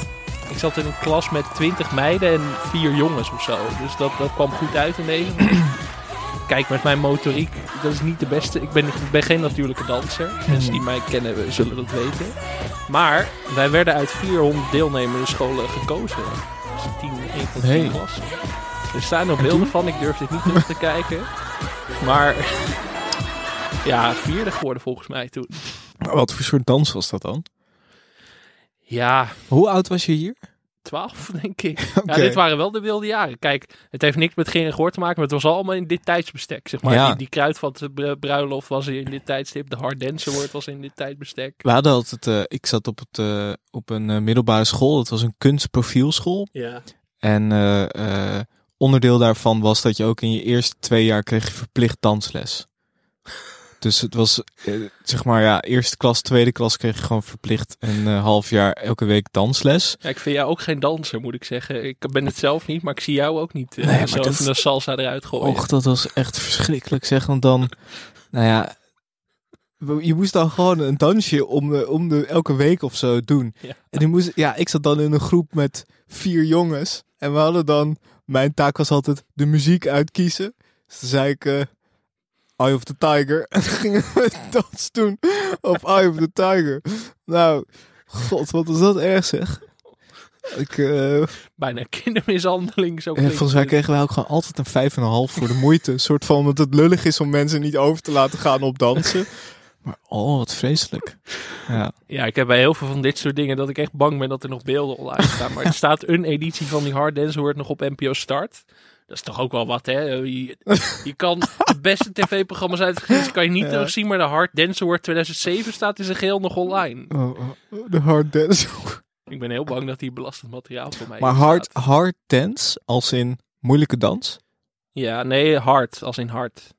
ik zat in een klas met 20 meiden en vier jongens of zo. Dus dat, dat kwam goed uit in deze. *clears throat* Kijk, met mijn motoriek, dat is niet de beste. Ik ben, ik ben geen natuurlijke danser. Mensen die mij kennen zullen dat weten. Maar wij werden uit 400 deelnemende scholen gekozen. Dus tien, een van de tien Hey. klassen. Er staan nog beelden van, ik durf dit niet terug te kijken. Maar *laughs* ja, vierde geworden volgens mij toen. Maar wat voor soort dans was dat dan? Ja, Hoe oud was je hier? 12 *laughs* denk ik. Oké. Ja, dit waren wel de wilde jaren. Kijk, het heeft niks met geen gehoor te maken, maar het was allemaal in dit tijdsbestek. Zeg maar. Ja. Die, die kruidvat br- bruiloft was in dit tijdstip. De hard dance award was in dit tijdbestek. We hadden altijd, eh, ik zat op, het, eh, op een eh, middelbare school. Dat was een kunstprofielschool. Ja. En eh, eh, onderdeel daarvan was dat je ook in je eerste twee jaar kreeg je verplicht dansles. Dus het was, eh, zeg maar, ja, eerste klas, tweede klas kreeg je gewoon verplicht een eh, half jaar elke week dansles. ja, ik vind jou ook geen danser, moet ik zeggen. Ik ben het zelf niet, maar ik zie jou ook niet eh, Nee, maar zo dat- een salsa eruit gooien. Och, dat was echt verschrikkelijk zeg. Want dan, nou ja, je moest dan gewoon een dansje om de, om de elke week of zo doen. Ja. En die moest, ja, ik zat dan in een groep met vier jongens. En we hadden dan, mijn taak was altijd de muziek uitkiezen. Dus dan zei ik, eh, Eye of the Tiger. *laughs* En dan gingen we dans doen op Eye of the Tiger. Nou, god, wat was dat erg zeg. Ik, eh, Bijna kindermishandeling, zo klinkt volgens mij kregen wij ook gewoon altijd een vijf en een half voor de moeite. Een soort van omdat het lullig is om mensen niet over te laten gaan op dansen. Maar oh, wat vreselijk. Ja. Ja, ik heb bij heel veel van dit soort dingen dat ik echt bang ben dat er nog beelden online staan. Maar er *laughs* staat een editie van die Hard Dance Award nog op NPO Start. Dat is toch ook wel wat, hè? Je, je kan de beste tv-programma's uit geschiedenis kan je niet Ja. terugzien, maar de Hard Dance Award 2007 staat in zijn geheel nog online. Oh, oh, de hard dance. Ik ben heel bang dat hier belastend materiaal voor mij Maar hard, hard dance, als in moeilijke dans. Ja, nee, hard, als in hard.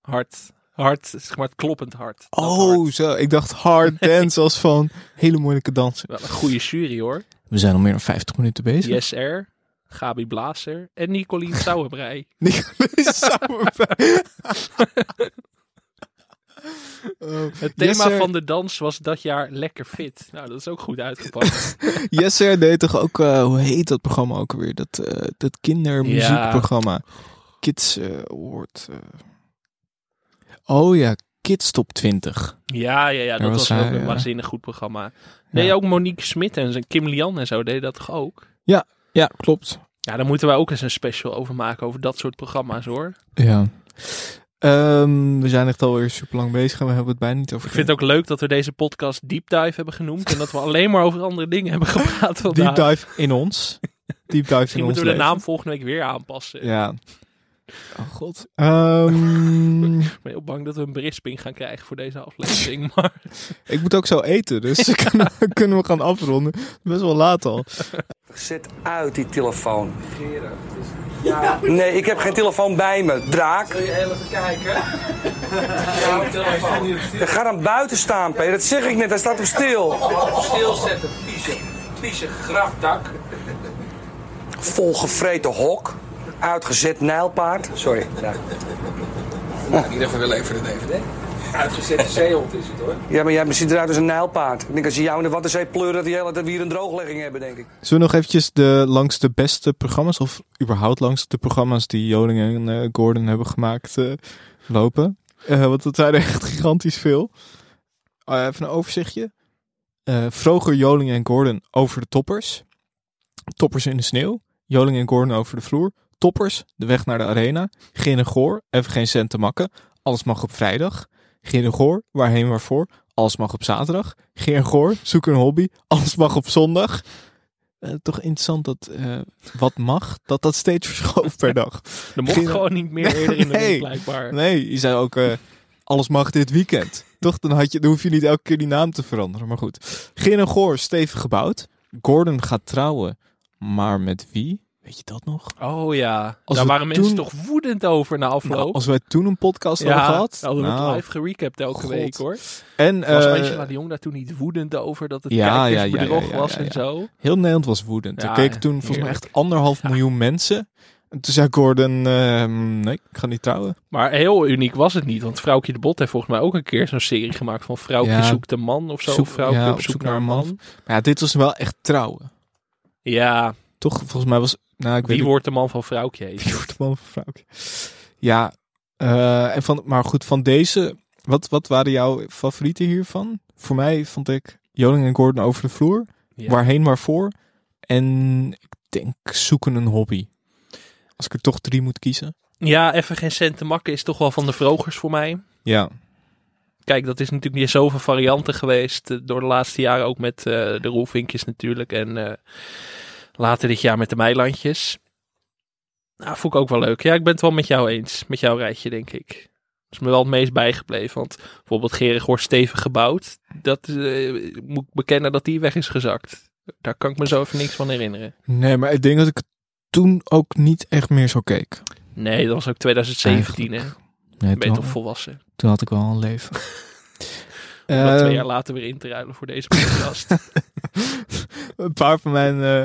Hard, hard, zeg maar het kloppend hard. Dat Oh, hard. zo. Ik dacht hard *laughs* dance als van hele moeilijke dansen. Wel een goede jury hoor. We zijn al meer dan 50 minuten bezig. Yes R, Gabi Blazer en Nicolien *laughs* Sauerbrei. Nicolas *laughs* Sauerbrei. Oh, Het thema Yes, van de dans was dat jaar lekker fit. Nou, dat is ook goed uitgepakt. Yes Sir deed toch ook, eh, hoe heet dat programma ook alweer? Dat, eh, dat kindermuziekprogramma. Kids eh, Award. Oh ja, Kids Top 20. ja, ja, ja, dat was was, ook hij, een ja. waanzinnig goed programma. Nee, ook Monique Smit en zijn Kim Lian en zo deden dat toch ook? Ja, klopt. Ja, daar moeten wij ook eens een special over maken, over dat soort programma's hoor. Ja. Ehm, we zijn echt alweer super lang bezig en we hebben het bijna niet over Ik vind het ook leuk dat we deze podcast Deep Dive hebben genoemd en dat we alleen maar over andere dingen hebben gepraat vandaag. Deep dive in ons. Deep dive in ons moeten we de naam volgende week weer aanpassen. Ja. Oh god. Ehm, *laughs* Ik ben heel bang dat we een berisping gaan krijgen voor deze aflevering. *laughs* Maar ik moet ook zo eten, dus *laughs* kunnen, we- kunnen we gaan afronden. Best wel laat al. Zet uit die telefoon. Nee, ik heb geen telefoon bij me. Draak. Wil je even kijken? Ja, ga dan buiten staan, Peter. Dat zeg ik net. Hij staat op stil. Stilzetten, piezen. vieze grafdak. Volgevreten hok. Uitgezet nijlpaard. Sorry. Ja. Nou, in ieder geval wel even de DVD. Uitgezette zeehond is het hoor. Ja, maar jij ziet eruit als een nijlpaard. Ik denk als je jou in de Waddenzee pleuren, dat die hele tijd weer een drooglegging hebben, denk ik. Zullen we nog eventjes de, langs de beste programma's, of überhaupt langs de programma's die Joling en eh, Gordon hebben gemaakt, eh, lopen? Eh, want dat zijn er echt gigantisch veel. Even een overzichtje. Eh Vroger, Joling en Gordon over de toppers. Toppers in de sneeuw. Joling en Gordon over de vloer. Toppers, de weg naar de arena. Gin en Goor, even geen cent te makken. Alles mag op vrijdag. Gin en Goor, waarheen waarvoor. Alles mag op zaterdag. Gin en Goor, zoek een hobby. Alles mag op zondag. Eh, toch interessant dat eh, wat mag, dat dat steeds verschoof per dag. *laughs* Er mocht Geen- gewoon niet meer eerder in de Nee. week blijkbaar. Nee, je zei ook, eh, alles mag dit weekend. Toch, dan, had je, dan hoef je niet elke keer die naam te veranderen. Maar goed. Gin en Goor, stevig gebouwd. Gordon gaat trouwen, maar met wie? Weet je dat nog? Oh ja, Als daar waren mensen toen- toch woedend over na afloop. Nou, als wij toen een podcast ja, hadden gehad. hadden we nou, het live gerecapt elke God. week hoor. En Was eh, Angela de Jong daar toen niet woedend over dat het Ja, kijkersbedrog ja, was en zo? heel Nederland was woedend. Er keken toen volgens mij echt anderhalf miljoen mensen. En toen zei Gordon, ehm, nee, ik ga niet trouwen. Maar heel uniek was het niet, want Vrouwtje de Bot heeft volgens mij ook een keer zo'n serie gemaakt van Vrouwtje zoekt een man of zo. Zoek- Vrouwtje op zoek naar een man. Maar ja, dit was wel echt trouwen. Ja, Toch, volgens mij was... Nou, ik wie wordt de man van Vrouwtje? Wie wordt de man van Vrouwtje? Ja, eh, en van, maar goed, van deze... Wat, wat waren jouw favorieten hiervan? Voor mij vond ik Joling en Gordon over de vloer. Ja. Waarheen, waarvoor. En ik denk zoeken een hobby. Als ik er toch drie moet kiezen. Ja, even geen cent te makken is toch wel van de vrogers voor mij. Ja, Kijk, dat is natuurlijk niet zoveel varianten geweest eh, door de laatste jaren. Ook met eh, de roelvinkjes natuurlijk. En later dit jaar met de meilandjes. Nou, vond ik ook wel leuk. Ja, ik ben het wel met jou eens. Met jouw rijtje, denk ik. Dat is me wel het meest bijgebleven. Want bijvoorbeeld Gerig wordt stevig gebouwd. Dat eh, moet ik bekennen dat die weg is gezakt. Daar kan ik me zo even niks van herinneren. nee, maar ik denk dat ik toen ook niet echt meer zo keek. Nee, dat was ook 2017, hè? Nee, toch volwassen? toen had ik wel een leven. *laughs* Om twee Ehm, jaar later weer in te ruilen voor deze podcast. *laughs* een paar van mijn eh,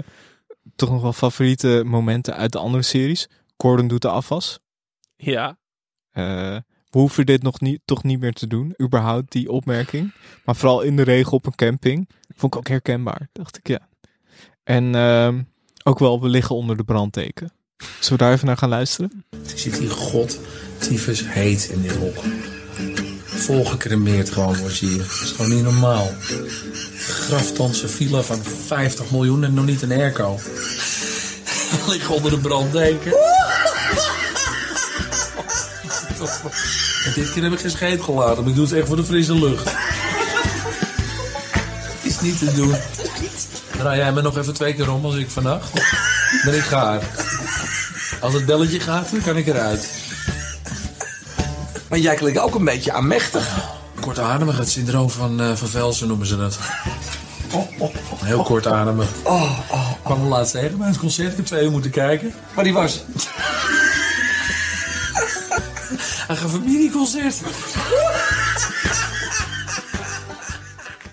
toch nog wel favoriete momenten uit de andere series. Gordon doet de afwas. ja. Eh, we hoeven dit nog niet, toch niet meer te doen, überhaupt die opmerking. Maar vooral in de regen op een camping. Vond ik ook herkenbaar, dacht ik, ja. En ehm, ook wel, we liggen onder de brandteken. Zullen we daar even naar gaan luisteren? Het zit hier god tyfus heet in dit hok. Volgecremeerd gewoon wordt hier. Dat is gewoon niet normaal. Graftandse villa van 50 miljoen en nog niet een airco. *laughs* Liggen onder de branddeken. En dit keer heb ik geen scheet gelaten, maar ik doe het echt voor de frisse lucht. Is niet te doen. Draai jij me nog even twee keer om als ik vannacht. Ben ik gaar. Als het belletje gaat, dan kan ik eruit. Maar jij klinkt ook een beetje aanmächtig. Kortademig, het syndroom van, eh van Velsen noemen ze het. Heel kortademig. Oh, oh. Ik kwam laatst tegen bij het concert. Ik heb twee uur moeten kijken. Maar die was... Hij gaat familieconcert.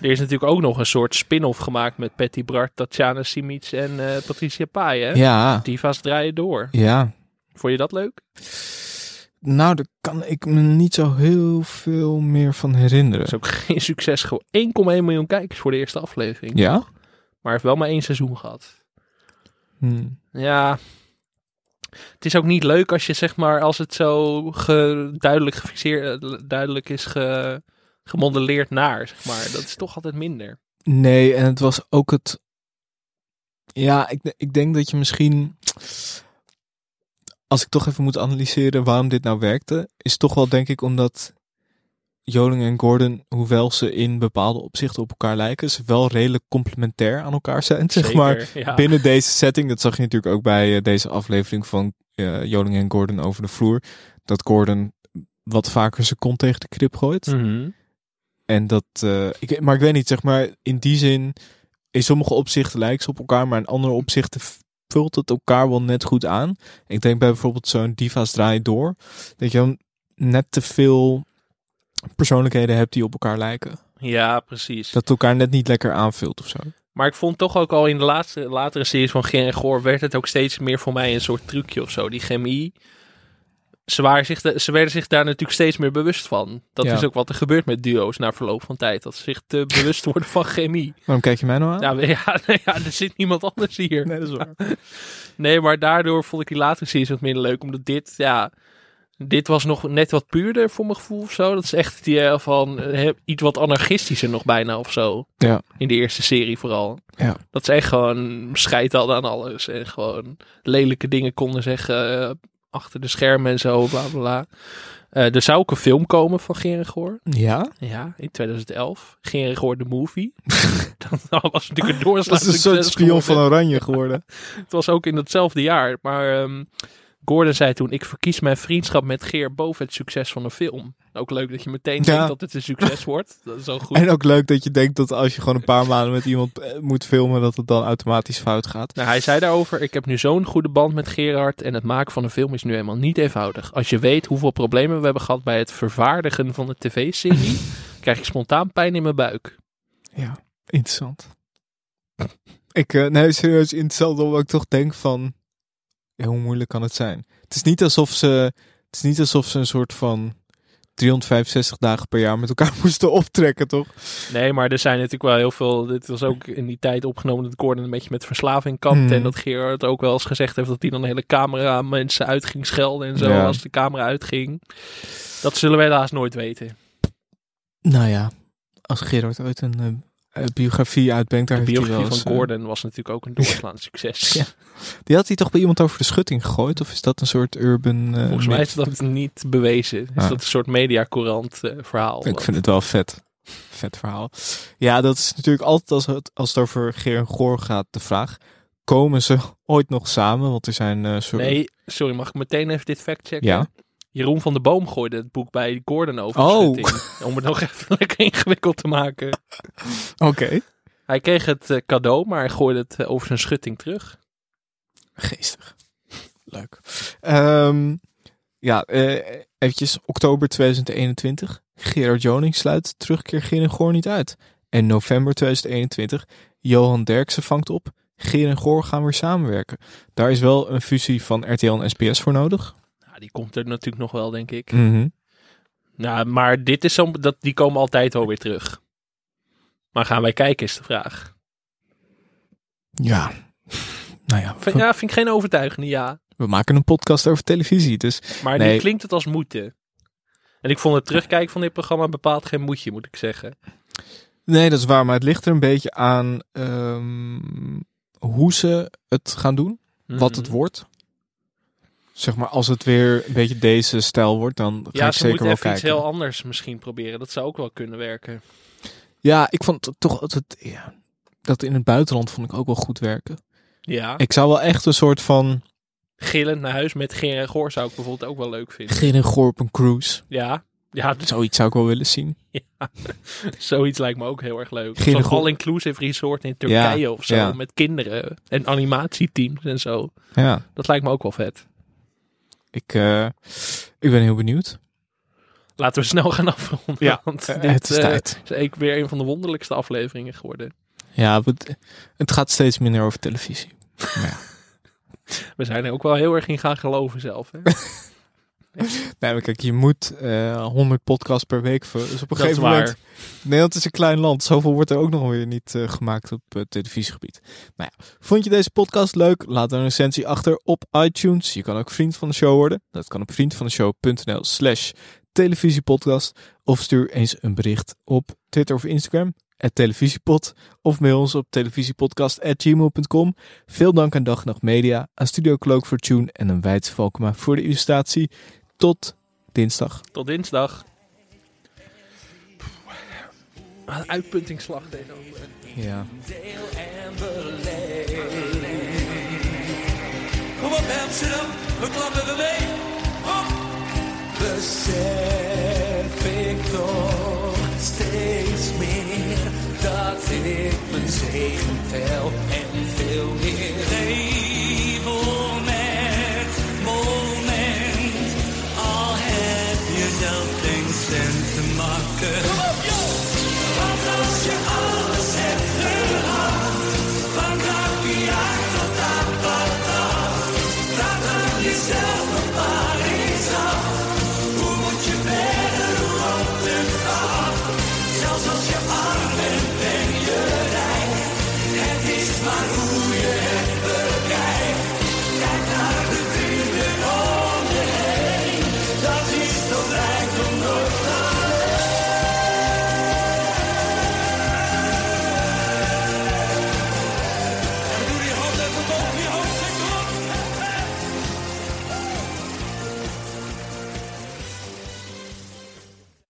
Er is natuurlijk ook nog een soort spin-off gemaakt met Patty Bart, Tatjana Simic en eh, Patricia Pai. Hè? Ja, Diva's draaien door. ja. Vond je dat leuk? Nou, daar kan ik me niet zo heel veel meer van herinneren. Dat is ook geen succes. Gewoon 1,1 miljoen kijkers voor de eerste aflevering. Ja? Maar hij heeft wel maar één seizoen gehad. Hm. Ja. Het is ook niet leuk als je zeg maar, als het zo ge- duidelijk gefixeerd, eh, duidelijk is ge, gemodelleerd naar, zeg maar. Dat is toch altijd minder. Nee, en het was ook het. Ja, ik, ik denk dat je misschien. Als ik toch even moet analyseren waarom dit nou werkte, is toch wel denk ik omdat Joling en Gordon, hoewel ze in bepaalde opzichten op elkaar lijken, ze wel redelijk complementair aan elkaar zijn. *laughs* Zeg maar ja. binnen deze setting. Dat zag je natuurlijk ook bij eh, deze aflevering van eh, Joling en Gordon over de vloer. Dat Gordon wat vaker zijn kont tegen de krip gooit. Mhm. En dat, eh, ik, maar ik weet niet, zeg maar, in die zin, in sommige opzichten lijken ze op elkaar, maar in andere opzichten vult het elkaar wel net goed aan. Ik denk bij bijvoorbeeld zo'n Diva's Draai Door, dat je dan net te veel persoonlijkheden hebt die op elkaar lijken. Ja, precies. Dat het elkaar net niet lekker aanvult of zo. Maar ik vond toch ook al in de laatste, latere series van Ger en Goor werd het ook steeds meer voor mij een soort trucje of zo. Die chemie. Ze, waren zich de- ze werden zich daar natuurlijk steeds meer bewust van. Dat Ja. is ook wat er gebeurt met duo's na verloop van tijd. Dat ze zich te *laughs* bewust worden van chemie. Waarom kijk je mij nou aan? Ja, we- ja, nee, ja, er zit niemand anders hier. Nee, dat is waar. *laughs* Nee, maar daardoor vond ik die latere series wat minder leuk. Omdat dit, ja... Dit was nog net wat puurder voor mijn gevoel of zo. Dat is echt die eh, van eh, iets wat anarchistischer nog bijna of zo. Ja. In de eerste serie vooral. Ja. Dat ze echt gewoon scheid hadden aan alles. En gewoon lelijke dingen konden zeggen eh, achter de schermen en zo, bla bla bla. Eh, er zou ook een film komen van Gerengoor. Ja? Ja, in 2011. Gerengoor de Movie. *laughs* dat was natuurlijk een Dat is een soort spion van Oranje geworden. *laughs* Het was ook in datzelfde jaar. Maar ehm, Gordon zei toen: Ik verkies mijn vriendschap met Geer boven het succes van een film. Ook leuk dat je meteen Ja. denkt dat het een succes *laughs* wordt. Dat is goed. En ook leuk dat je denkt dat als je gewoon een paar maanden met iemand eh, moet filmen, dat het dan automatisch fout gaat. Nou, hij zei daarover: Ik heb nu zo'n goede band met Gerard. En het maken van een film is nu eenmaal niet eenvoudig. Als je weet hoeveel problemen we hebben gehad bij het vervaardigen van de tv-serie, *laughs* krijg ik spontaan pijn in mijn buik. Ja, interessant. Ik, eh, nee, serieus interessant, omdat ik toch denk van, ja, hoe moeilijk kan het zijn? Het is niet alsof ze, het is niet alsof ze een soort van 365 dagen per jaar met elkaar *laughs* moesten optrekken, toch? Nee, maar er zijn natuurlijk wel heel veel. Dit was ook in die tijd opgenomen dat Gordon een beetje met verslaving kampte. Mhm. En dat Gerard ook wel eens gezegd heeft dat hij dan de hele camera mensen uit ging schelden en zo. Ja. Als de camera uitging. Dat zullen we helaas nooit weten. Nou ja, als Gerard ooit een eh, biografie uitbrengt, daar De biografie van eh, Gordon was natuurlijk ook een doorslaand succes. Ja. Die had hij toch bij iemand over de schutting gegooid? Of is dat een soort urban... eh, Volgens mij is dat niet bewezen. Is Ah. dat een soort mediacourant eh verhaal. Ik vind het wel vet. Vet verhaal. Ja, dat is natuurlijk altijd als het, als het over Geer en Goor gaat de vraag. Komen ze *laughs* ooit nog samen? Want er zijn... eh soort... Nee, sorry, mag ik meteen even dit fact checken? Ja. Jeroen van der Boom gooide het boek bij Gordon over. Oh. de schutting. Om het nog *laughs* even lekker ingewikkeld te maken. Oké. Hij kreeg het eh, cadeau, maar hij gooide het eh, over zijn schutting terug. Geestig. Leuk. Ehm, ja, eh eventjes. Oktober 2021. Gerard Joning sluit terugkeer Geer en Goor niet uit. En november 2021. Johan Derksen vangt op. Geer en Goor gaan weer samenwerken. Daar is wel een fusie van RTL en SBS voor nodig. Die komt er natuurlijk nog wel, denk ik. Nou, maar dit is zo, dat, die komen altijd wel weer terug. Maar gaan wij kijken, is de vraag. Ja. Nou ja, Vind, ja, vind ik geen overtuigende ja. we maken een podcast over televisie. Dus Maar Nee. nu klinkt het als moeten. En ik vond het terugkijken van dit programma bepaald geen moedje, moet ik zeggen. nee, dat is waar. Maar het ligt er een beetje aan ehm, hoe ze het gaan doen. Wat het Mhm. wordt. Zeg maar, als het weer een beetje deze stijl wordt, dan ga Ja, ik ze zeker wel even kijken. iets heel anders misschien proberen. Dat zou ook wel kunnen werken. Ja, ik vond het toch altijd... Ja, dat in het buitenland vond ik ook wel goed werken. Ja, Ik zou wel echt een soort van... gillend naar huis met Geer en Goor zou ik bijvoorbeeld ook wel leuk vinden. Geer en Goor op een cruise. Ja, ja dus *laughs* Zoiets zou ik wel willen zien. *laughs* zoiets lijkt me ook heel erg leuk. Zo'n all-inclusive resort in Turkije Ja, of zo. ja. Met kinderen en animatieteams en zo. Ja, Dat lijkt me ook wel vet. Ik, eh, ik ben heel benieuwd. Laten we snel gaan afronden. Ja, want Eh, dit, het is eh, tijd. is weer een van de wonderlijkste afleveringen geworden. Ja, het, gaat steeds minder over televisie. *laughs* We zijn er ook wel heel erg in gaan geloven zelf. Hè? *laughs* *laughs* Nee, maar kijk, je moet eh 100 podcasts per week vullen. Dus op een Dat gegeven moment... waar. Nederland is een klein land. Zoveel wordt er ook nog weer niet eh, gemaakt op het televisiegebied. Nou ja, vond je deze podcast leuk? Laat een recensie achter op iTunes. Je kan ook vriend van de show worden. Dat kan op vriendvandeshow.nl slash televisiepodcast. Of stuur eens een bericht op Twitter of Instagram. televisiepod. Of mail ons op televisiepodcast.gmail.com. Veel dank aan Dag Nacht Media, aan Studio Cloak voor Tune en een Weidse Valkema voor de illustratie. Tot dinsdag. Tot dinsdag. Wat Een uitpuntingsslag tegenover. Ja. Kom op Amsterdam, we klappen we mee. Op! Besef ik toch steeds meer dat ik mijn zegen tel en veel meer. jezelf geen cent te maken. Kom op, joh! Want als je alles hebt gehad, van Gavia tot Apata, dan aan jezelf een paar af.